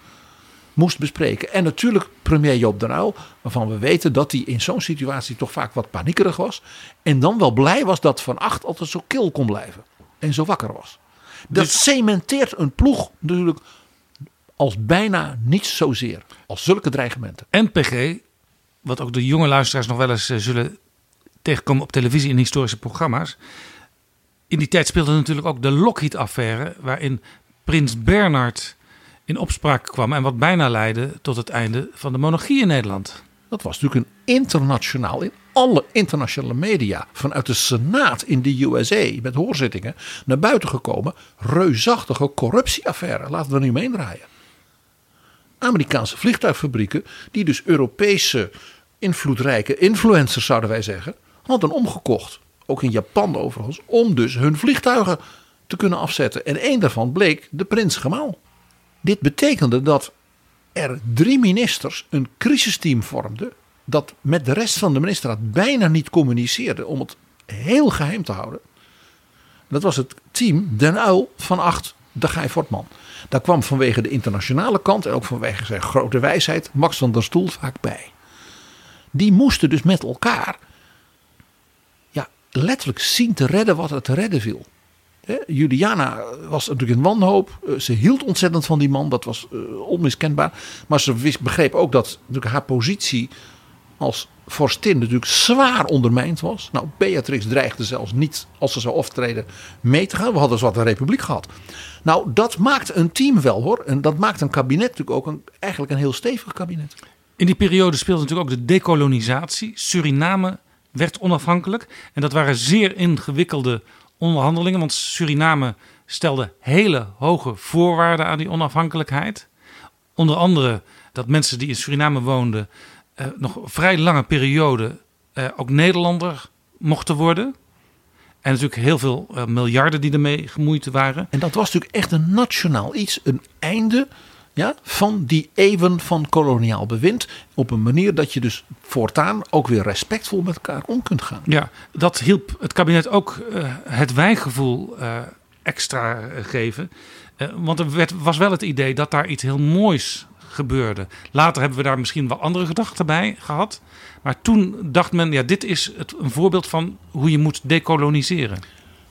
D: moest bespreken. En natuurlijk premier Joop den Uyl, waarvan we weten dat hij in zo'n situatie toch vaak wat paniekerig was. En dan wel blij was dat Van Acht altijd zo kil kon blijven. En zo wakker was. Dat
C: Dus-
D: cementeert een ploeg natuurlijk als bijna niets zozeer. Als zulke dreigementen.
C: NPG, wat ook de jonge luisteraars nog wel eens eh, zullen tegenkomen op televisie in historische programma's. In die tijd speelde natuurlijk ook de Lockheed-affaire, waarin prins Bernhard in opspraak kwam en wat bijna leidde tot het einde van de monarchie in Nederland.
D: Dat was natuurlijk een internationaal, in alle internationale media, vanuit de Senaat in de USA, met hoorzittingen, naar buiten gekomen. Reusachtige corruptieaffaire. Laten we er nu mee draaien. Amerikaanse vliegtuigfabrieken, die dus Europese invloedrijke influencers, zouden wij zeggen, hadden omgekocht. Ook in Japan overigens, om dus hun vliegtuigen te kunnen afzetten. En één daarvan bleek de prins Gemaal. Dit betekende dat er drie ministers een crisisteam vormden. Dat met de rest van de ministerraad bijna niet communiceerde om het heel geheim te houden. Dat was het team Den Uil van Acht, de Guy Fortman. Daar kwam vanwege de internationale kant en ook vanwege zijn grote wijsheid Max van der Stoel vaak bij. Die moesten dus met elkaar ja, letterlijk zien te redden wat er te redden viel. Juliana was natuurlijk in wanhoop. Eh, Ze hield ontzettend van die man. Dat was eh, onmiskenbaar. Maar ze begreep ook dat haar positie als vorstin natuurlijk zwaar ondermijnd was. Nou, Beatrix dreigde zelfs niet, als ze zou optreden, mee te gaan. We hadden zwarte republiek gehad. Nou, dat maakt een team wel hoor. En dat maakt een kabinet natuurlijk ook een, eigenlijk een heel stevig kabinet.
C: In die periode speelde natuurlijk ook de dekolonisatie. Suriname werd onafhankelijk. En dat waren zeer ingewikkelde onderhandelingen. Want Suriname stelde hele hoge voorwaarden aan die onafhankelijkheid. Onder andere dat mensen die in Suriname woonden. Eh, nog vrij lange periode eh, ook Nederlander mochten worden. En natuurlijk heel veel eh, miljarden die ermee gemoeid waren.
D: En dat was natuurlijk echt een nationaal iets. Een einde ja, van die eeuwen van koloniaal bewind. Op een manier dat je dus voortaan ook weer respectvol met elkaar om kunt gaan.
C: Ja, dat hielp het kabinet ook het wijgevoel extra geven. Want er werd, was wel het idee dat daar iets heel moois gebeurde. Later hebben we daar misschien wel andere gedachten bij gehad. Maar toen dacht men, ja, dit is het, een voorbeeld van hoe je moet decoloniseren.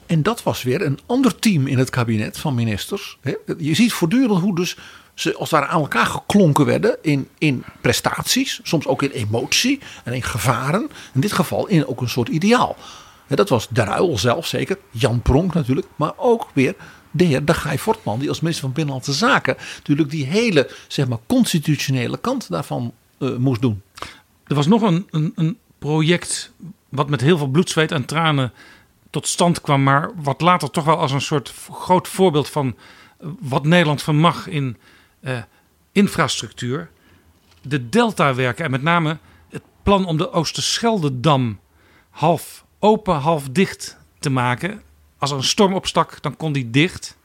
D: En dat was weer een ander team in het kabinet van ministers. Je ziet voortdurend hoe dus ze als het ware aan elkaar geklonken werden in, in prestaties. Soms ook in emotie en in gevaren. In dit geval in ook een soort ideaal. Dat was De Ruil zelf zeker. Jan Pronk natuurlijk. Maar ook weer de Guy Fortman. Die als minister van Binnenlandse Zaken natuurlijk die hele zeg maar, constitutionele kant daarvan eh, moest doen.
C: Er was nog een, een, een project wat met heel veel bloed, zweet en tranen tot stand kwam. Maar wat later toch wel als een soort groot voorbeeld van eh, wat Nederland vermag in eh, infrastructuur. De deltawerken en met name het plan om de Oosterscheldedam half open, half dicht te maken. Als er een storm opstak, dan kon die dicht.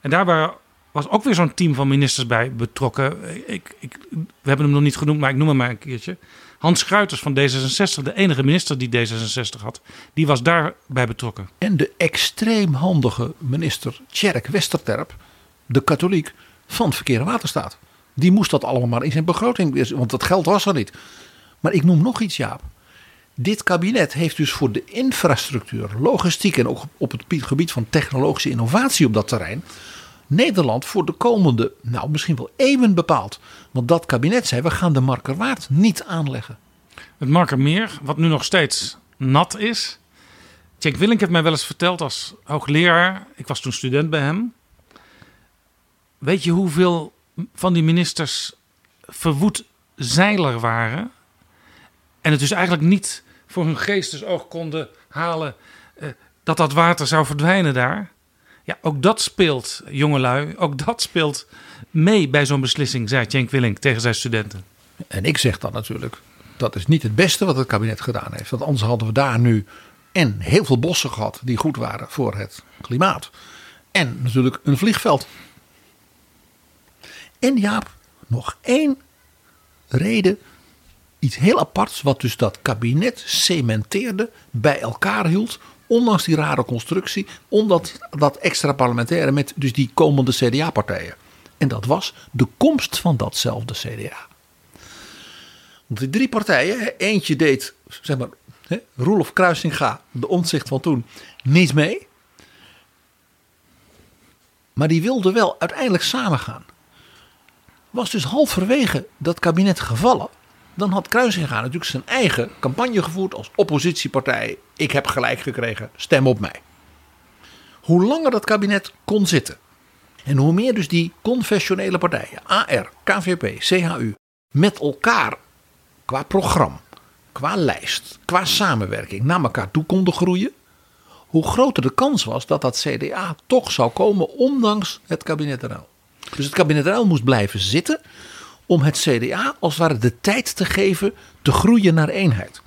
C: En daar was ook weer zo'n team van ministers bij betrokken. Ik, ik, we hebben hem nog niet genoemd, maar ik noem hem maar een keertje. Hans Schruiters van D66, de enige minister die D66 had, die was daarbij betrokken.
D: En de extreem handige minister Tjerk Westerterp, de katholiek van Verkeer en Waterstaat. Die moest dat allemaal maar in zijn begroting, want dat geld was er niet. Maar ik noem nog iets, Jaap. Dit kabinet heeft dus voor de infrastructuur, logistiek en ook op het gebied van technologische innovatie op dat terrein. Nederland voor de komende, nou misschien wel eeuwen bepaald. Want dat kabinet zei: we gaan de Markerwaard niet aanleggen.
C: Het Markermeer, wat nu nog steeds nat is. Cenk Willink heeft mij wel eens verteld als hoogleraar. Ik was toen student bij hem. Weet je hoeveel van die ministers verwoed zeiler waren? En het dus eigenlijk niet voor hun geestesoog konden halen eh, dat dat water zou verdwijnen daar. Ja, ook dat speelt, jongelui, ook dat speelt mee bij zo'n beslissing, zei Cenk Willink tegen zijn studenten.
D: En ik zeg dan natuurlijk, dat is niet het beste wat het kabinet gedaan heeft. Want anders hadden we daar nu en heel veel bossen gehad die goed waren voor het klimaat. En natuurlijk een vliegveld. En Jaap, nog één reden, iets heel aparts, wat dus dat kabinet cementeerde, bij elkaar hield. Ondanks die rare constructie, omdat dat extra parlementaire met dus die komende CDA-partijen. En dat was de komst van datzelfde CDA. Want die drie partijen, eentje deed, zeg maar, Roelof Kruisinga, de omzicht van toen, niet mee. Maar die wilden wel uiteindelijk samengaan. Was dus halverwege dat kabinet gevallen. Dan had Kruisinga natuurlijk zijn eigen campagne gevoerd als oppositiepartij. Ik heb gelijk gekregen, stem op mij. Hoe langer dat kabinet kon zitten. En hoe meer dus die confessionele partijen, AR, KVP, CHU, met elkaar qua programma, qua lijst, qua samenwerking naar elkaar toe konden groeien, hoe groter de kans was dat dat CDA toch zou komen, ondanks het kabinet Ruil. Dus het kabinet Ruil moest blijven zitten om het CDA als het ware de tijd te geven te groeien naar eenheid.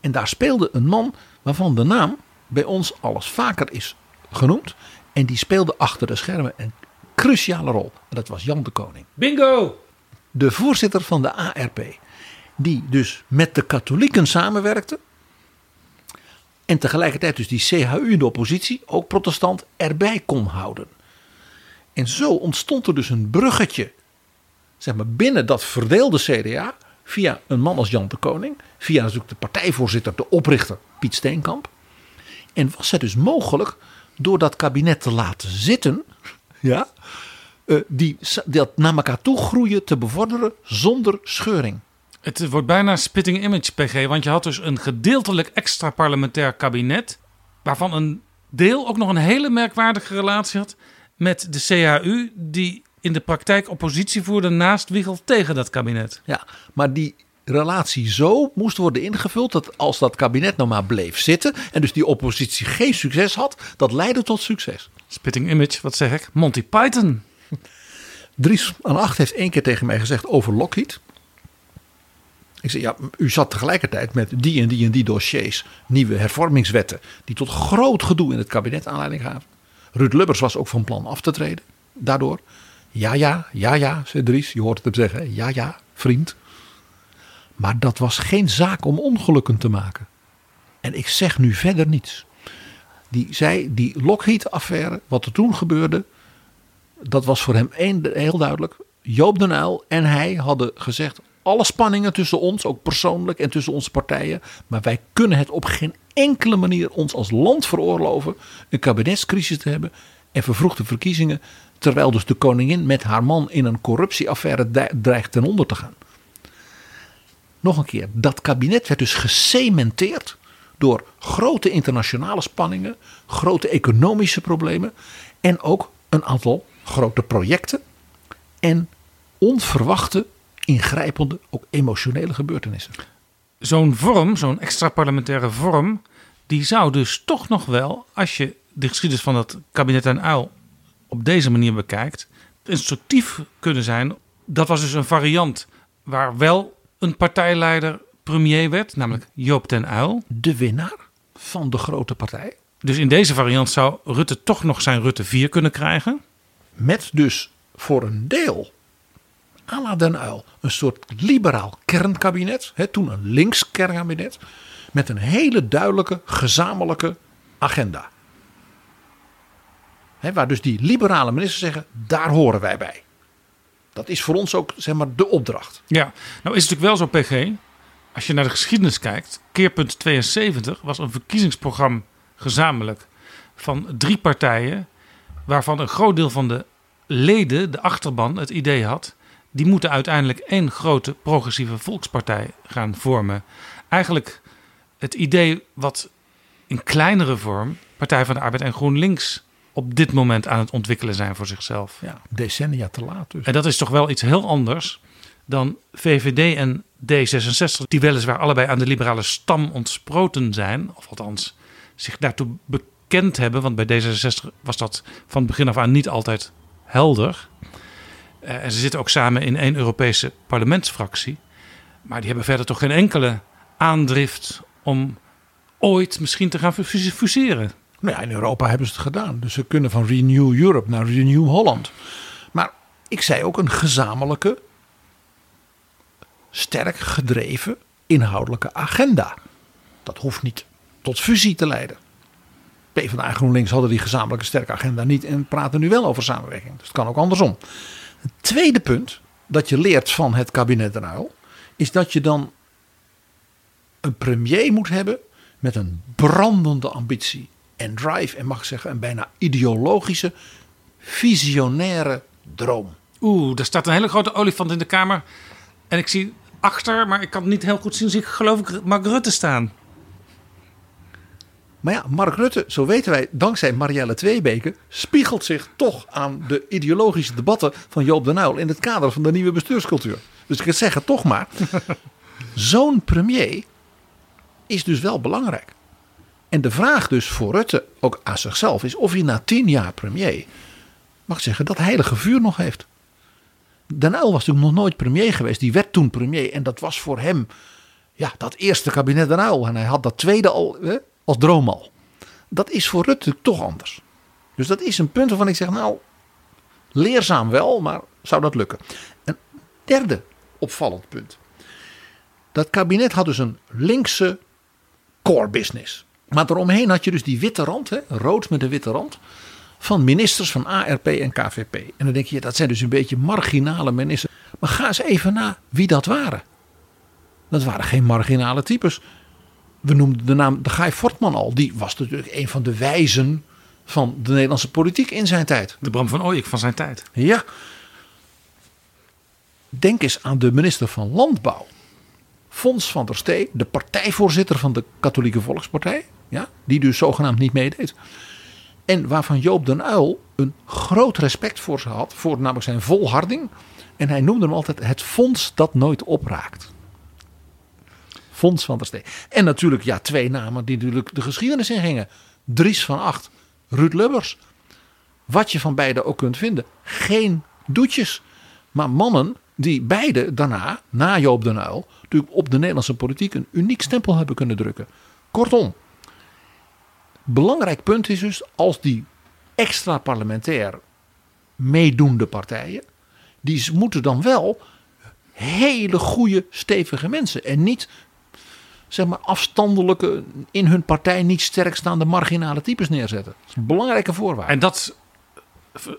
D: En daar speelde een man waarvan de naam bij ons alles vaker is genoemd. En die speelde achter de schermen een cruciale rol. En dat was Jan de Koning.
C: Bingo!
D: De voorzitter van de ARP. Die dus met de katholieken samenwerkte. En tegelijkertijd dus die CHU in de oppositie, ook protestant, erbij kon houden. En zo ontstond er dus een bruggetje. Zeg maar binnen dat verdeelde CDA. Via een man als Jan de Koning. Via natuurlijk de partijvoorzitter, de oprichter Piet Steenkamp. En was het dus mogelijk door dat kabinet te laten zitten. Ja, uh, die, dat naar elkaar toe groeien te bevorderen zonder scheuring.
C: Het wordt bijna spitting image, PG. Want je had dus een gedeeltelijk extra parlementair kabinet. Waarvan een deel ook nog een hele merkwaardige relatie had met de CHU. Die in de praktijk oppositie voerde naast Wiegel tegen dat kabinet.
D: Ja, maar die relatie zo moest worden ingevuld dat als dat kabinet nou maar bleef zitten en dus die oppositie geen succes had, dat leidde tot succes.
C: Spitting image, wat zeg ik? Monty Python.
D: Dries aan Acht heeft één keer tegen mij gezegd over Lockheed. Ik zei, ja, u zat tegelijkertijd met die en die en die dossiers, nieuwe hervormingswetten, die tot groot gedoe in het kabinet aanleiding gaven. Ruud Lubbers was ook van plan af te treden, daardoor. Ja, ja, ja, ja, zei Dries, je hoort het hem zeggen. Ja, ja, vriend. Maar dat was geen zaak om ongelukken te maken. En ik zeg nu verder niets. Die zei, die Lockheed-affaire, wat er toen gebeurde, dat was voor hem één, heel duidelijk. Joop den Uyl en hij hadden gezegd, alle spanningen tussen ons, ook persoonlijk en tussen onze partijen, maar wij kunnen het op geen enkele manier ons als land veroorloven een kabinetscrisis te hebben en vervroegde verkiezingen, terwijl dus de koningin met haar man in een corruptieaffaire dreigt ten onder te gaan nog een keer, dat kabinet werd dus gecementeerd door grote internationale spanningen, grote economische problemen en ook een aantal grote projecten en onverwachte, ingrijpende, ook emotionele gebeurtenissen.
C: Zo'n vorm, zo'n extra parlementaire vorm, die zou dus toch nog wel, als je de geschiedenis van het kabinet en Uil op deze manier bekijkt, instructief kunnen zijn. Dat was dus een variant waar wel een partijleider premier werd, namelijk Joop den Uyl.
D: De winnaar van de grote partij.
C: Dus in deze variant zou Rutte toch nog zijn Rutte 4 kunnen krijgen.
D: Met dus voor een deel, à la den Uyl, een soort liberaal kernkabinet. Hè, toen een links kernkabinet. Met een hele duidelijke gezamenlijke agenda. Waar dus die liberale ministers zeggen, daar horen wij bij. Dat is voor ons ook zeg maar, de opdracht.
C: Ja, nou is het natuurlijk wel zo, PG. Als je naar de geschiedenis kijkt, keerpunt 72 was een verkiezingsprogramma gezamenlijk van drie partijen, waarvan een groot deel van de leden, de achterban, het idee had. Die moeten uiteindelijk één grote progressieve volkspartij gaan vormen. Eigenlijk het idee wat in kleinere vorm Partij van de Arbeid en GroenLinks op dit moment aan het ontwikkelen zijn voor zichzelf.
D: Ja, decennia te laat dus.
C: En dat is toch wel iets heel anders dan VVD en D66, die weliswaar allebei aan de liberale stam ontsproten zijn, of althans zich daartoe bekend hebben, want bij D66 was dat van het begin af aan niet altijd helder. Uh, en ze zitten ook samen in één Europese parlementsfractie. Maar die hebben verder toch geen enkele aandrift om ooit misschien te gaan fuseren.
D: Nou ja, in Europa hebben ze het gedaan. Dus ze kunnen van Renew Europe naar Renew Holland. Maar ik zei ook een gezamenlijke, sterk gedreven inhoudelijke agenda. Dat hoeft niet tot fusie te leiden. PvdA en GroenLinks hadden die gezamenlijke sterke agenda niet en praten nu wel over samenwerking. Dus het kan ook andersom. Het tweede punt dat je leert van het kabinet Den is dat je dan een premier moet hebben met een brandende ambitie en drive en mag ik zeggen een bijna ideologische, visionaire droom.
C: Oeh, er staat een hele grote olifant in de kamer. En ik zie achter, maar ik kan het niet heel goed zien, zie ik geloof ik Mark Rutte staan.
D: Maar ja, Mark Rutte, zo weten wij, dankzij Marielle Tweebeke, spiegelt zich toch aan de ideologische debatten van Joop den Uyl in het kader van de nieuwe bestuurscultuur. Dus ik kan zeggen toch maar, zo'n premier is dus wel belangrijk. En de vraag dus voor Rutte, ook aan zichzelf, is of hij na tien jaar premier, mag zeggen, dat heilige vuur nog heeft. Den Uyl was natuurlijk nog nooit premier geweest. Die werd toen premier. En dat was voor hem ja, dat eerste kabinet Den Uyl. En hij had dat tweede al als droom al. Dat is voor Rutte toch anders. Dus dat is een punt waarvan ik zeg, nou, leerzaam wel, maar zou dat lukken? Een derde opvallend punt. Dat kabinet had dus een linkse core business. Maar eromheen had je dus die witte rand, hè, rood met een witte rand, van ministers van ARP en KVP. En dan denk je, dat zijn dus een beetje marginale ministers. Maar ga eens even na wie dat waren. Dat waren geen marginale types. We noemden de naam de Guy Fortman al. Die was natuurlijk een van de wijzen van de Nederlandse politiek in zijn tijd.
C: De Bram van Ooyek van zijn tijd.
D: Ja. Denk eens aan de minister van Landbouw. Fons van der Stee, de partijvoorzitter van de Katholieke Volkspartij. Ja, die dus zogenaamd niet meedeed. En waarvan Joop den Uyl een groot respect voor ze had. Voor namelijk zijn volharding. En hij noemde hem altijd het fonds dat nooit opraakt. Fonds van. En natuurlijk ja, twee namen die natuurlijk de geschiedenis ingingen. Dries van Acht, Ruud Lubbers. Wat je van beide ook kunt vinden. Geen doetjes. Maar mannen die beide daarna, na Joop den Uyl, natuurlijk op de Nederlandse politiek een uniek stempel hebben kunnen drukken. Kortom, belangrijk punt is dus als die extra parlementair meedoende partijen, die moeten dan wel hele goede, stevige mensen en niet zeg maar afstandelijke, in hun partij niet sterk staande marginale types neerzetten. Dat is een belangrijke voorwaarde.
C: En dat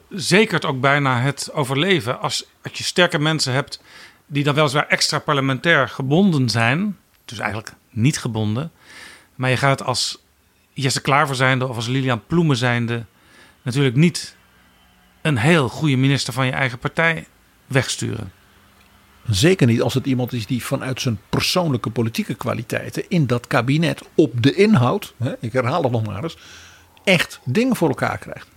C: zekert ook bijna het overleven. Als, als je sterke mensen hebt die dan weliswaar extra parlementair gebonden zijn, dus eigenlijk niet gebonden, maar je gaat als Jesse Klaver zijnde of als Lilian Ploemen zijnde natuurlijk niet een heel goede minister van je eigen partij wegsturen.
D: Zeker niet als het iemand is die vanuit zijn persoonlijke politieke kwaliteiten in dat kabinet op de inhoud, hè, ik herhaal het nog maar eens, echt dingen voor elkaar krijgt.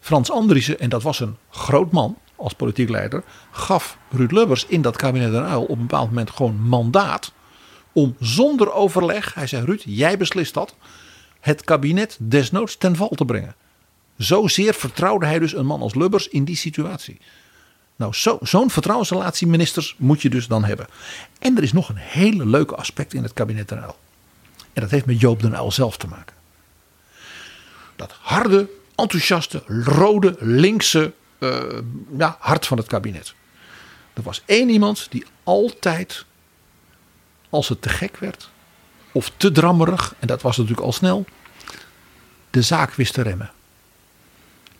D: Frans Andriessen, en dat was een groot man als politiek leider, gaf Ruud Lubbers in dat kabinet Den Uyl op een bepaald moment gewoon mandaat om zonder overleg, hij zei Ruud, jij beslist dat, het kabinet desnoods ten val te brengen. Zozeer vertrouwde hij dus een man als Lubbers in die situatie. Nou, zo'n zo vertrouwensrelatie, ministers, moet je dus dan hebben. En er is nog een hele leuke aspect in het kabinet Den. En dat heeft met Joop den Uyl zelf te maken. Dat harde, enthousiaste, rode, linkse uh, ja, hart van het kabinet. Er was één iemand die altijd, als het te gek werd, of te drammerig, en dat was natuurlijk al snel, de zaak wist te remmen.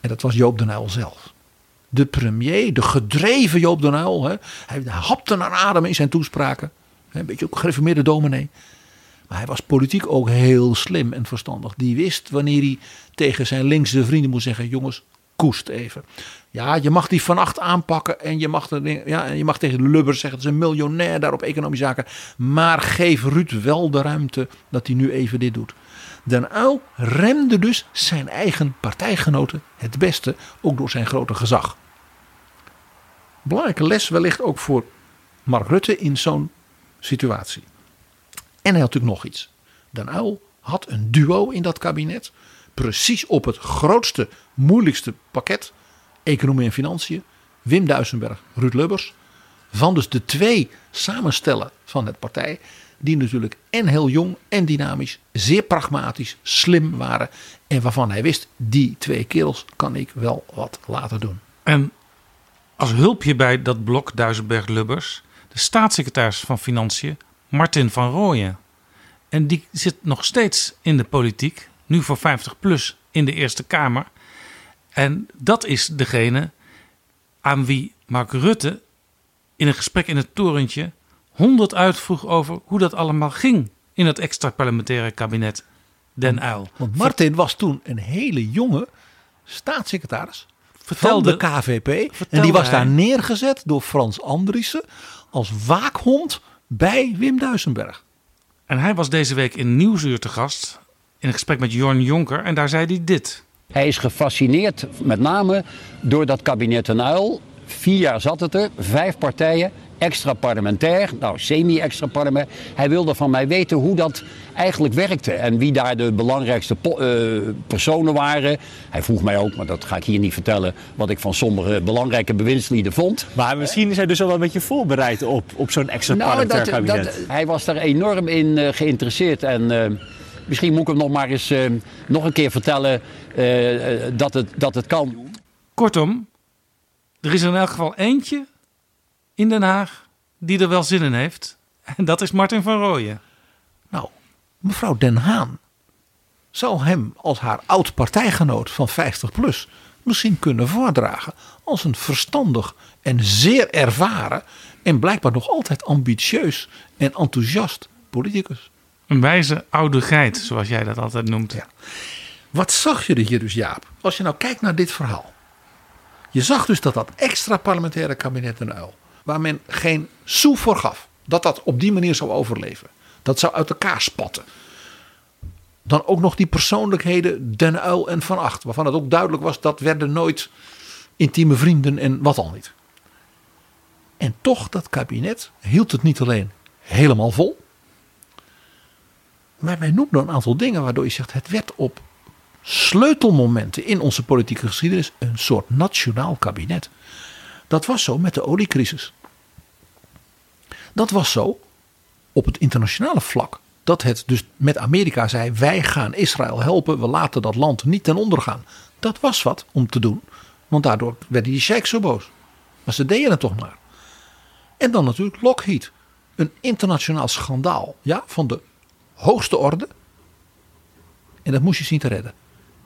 D: En dat was Joop den Uyl zelf. De premier, de gedreven Joop den Uyl, hè, hij hapte naar adem in zijn toespraken. Een beetje ook gereformeerde dominee. Maar hij was politiek ook heel slim en verstandig. Die wist wanneer hij tegen zijn linkse vrienden moest zeggen: jongens, even. Ja, je mag die van acht aanpakken en je mag, ja, je mag tegen de Lubbers zeggen: dat is een miljonair daar op economische zaken. Maar geef Ruud wel de ruimte dat hij nu even dit doet. Den Uyl remde dus zijn eigen partijgenoten het beste, ook door zijn grote gezag. Belangrijke les wellicht ook voor Mark Rutte in zo'n situatie. En hij had natuurlijk nog iets. Den Uyl had een duo in dat kabinet. Precies op het grootste, moeilijkste pakket. Economie en Financiën. Wim Duisenberg, Ruud Lubbers. Van dus de twee samenstellen van het partij. Die natuurlijk en heel jong en dynamisch. Zeer pragmatisch, slim waren. En waarvan hij wist, die twee kerels kan ik wel wat laten doen.
C: En als hulpje bij dat blok Duisenberg-Lubbers. De staatssecretaris van Financiën Martin van Rooyen. En die zit nog steeds in de politiek, nu voor 50 plus in de Eerste Kamer. En dat is degene aan wie Mark Rutte in een gesprek in het torentje honderd uitvroeg over hoe dat allemaal ging in het extra parlementaire kabinet Den Uyl.
D: Want Martin was toen een hele jonge staatssecretaris vertelde, van de KVP. En die was daar neergezet door Frans Andriessen als waakhond bij Wim Duisenberg.
C: En hij was deze week in Nieuwsuur te gast in een gesprek met Jorn Jonker en daar zei hij dit.
L: Hij is gefascineerd met name door dat kabinet Den Uyl. Vier jaar zat het er, vijf partijen extra parlementair, nou semi-extra parlementair. Hij wilde van mij weten hoe dat eigenlijk werkte en wie daar de belangrijkste uh, personen waren. Hij vroeg mij ook, maar dat ga ik hier niet vertellen, wat ik van sommige belangrijke bewindslieden vond.
M: Maar misschien is hij dus al wel een beetje voorbereid op, op zo'n extra nou, parlementair dat, kabinet. Dat,
L: hij was daar enorm in uh, geïnteresseerd en... Uh, misschien moet ik hem nog maar eens nog een keer vertellen dat, het, dat het kan.
C: Kortom, er is in elk geval eentje in Den Haag die er wel zin in heeft. En dat is Martin van Rooyen.
D: Nou, mevrouw Den Haan zou hem als haar oud partijgenoot van 50 plus misschien kunnen voordragen als een verstandig en zeer ervaren en blijkbaar nog altijd ambitieus en enthousiast politicus.
C: Een wijze oude geit, zoals jij dat altijd noemt.
D: Wat zag je er hier dus, Jaap? Als je nou kijkt naar dit verhaal. Je zag dus dat dat extra parlementaire kabinet een uil waar men geen sou voor gaf. Dat dat op die manier zou overleven. Dat zou uit elkaar spatten. Dan ook nog die persoonlijkheden Den Uil en Van Acht. Waarvan het ook duidelijk was dat werden nooit intieme vrienden en wat al niet. En toch dat kabinet hield het niet alleen helemaal vol. Maar wij noemen een aantal dingen waardoor je zegt het werd op sleutelmomenten in onze politieke geschiedenis een soort nationaal kabinet. Dat was zo met de oliecrisis. Dat was zo op het internationale vlak. Dat het dus met Amerika zei: wij gaan Israël helpen, we laten dat land niet ten onder gaan. Dat was wat om te doen, want daardoor werden die sheiks zo boos. Maar ze deden het toch maar. En dan natuurlijk Lockheed. Een internationaal schandaal ja, van de hoogste orde. En dat moest je zien te redden.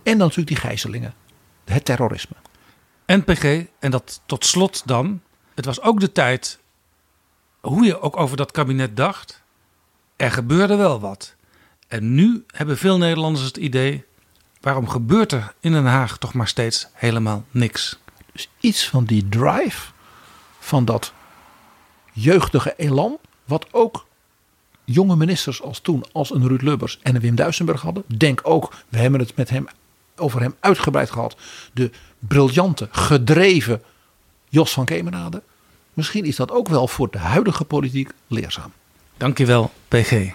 D: En dan natuurlijk die gijzelingen. Het terrorisme.
C: NPG, en dat tot slot dan. Het was ook de tijd, hoe je ook over dat kabinet dacht. Er gebeurde wel wat. En nu hebben veel Nederlanders het idee. Waarom gebeurt er in Den Haag toch maar steeds helemaal niks?
D: Dus iets van die drive, van dat jeugdige elan, wat ook jonge ministers als toen, als een Ruud Lubbers en een Wim Duisenberg hadden. Denk ook, we hebben het met hem over hem uitgebreid gehad. De briljante, gedreven Jos van Kemenade. Misschien is dat ook wel voor de huidige politiek leerzaam.
C: Dankjewel, PG.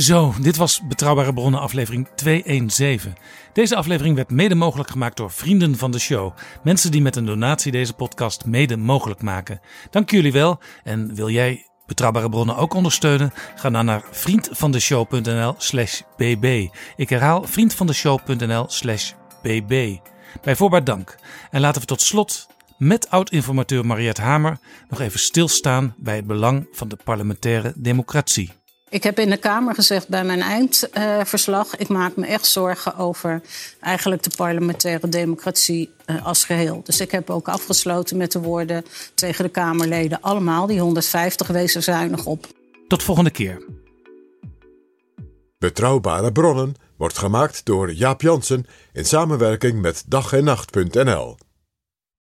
C: Zo, dit was Betrouwbare Bronnen aflevering 217. Deze aflevering werd mede mogelijk gemaakt door vrienden van de show. Mensen die met een donatie deze podcast mede mogelijk maken. Dank jullie wel. En wil jij Betrouwbare Bronnen ook ondersteunen? Ga dan naar vriendvandeshow.nl slash bb. Ik herhaal vriendvandeshow.nl slash bb. Bij voorbaat dank. En laten we tot slot met oud-informateur Mariette Hamer nog even stilstaan bij het belang van de parlementaire democratie.
G: Ik heb in de Kamer gezegd bij mijn eindverslag... ik maak me echt zorgen over eigenlijk de parlementaire democratie uh, als geheel. Dus ik heb ook afgesloten met de woorden tegen de Kamerleden... allemaal, die 150 wezen zuinig op.
C: Tot volgende keer.
B: Betrouwbare bronnen wordt gemaakt door Jaap Jansen... in samenwerking met dag en nacht.nl.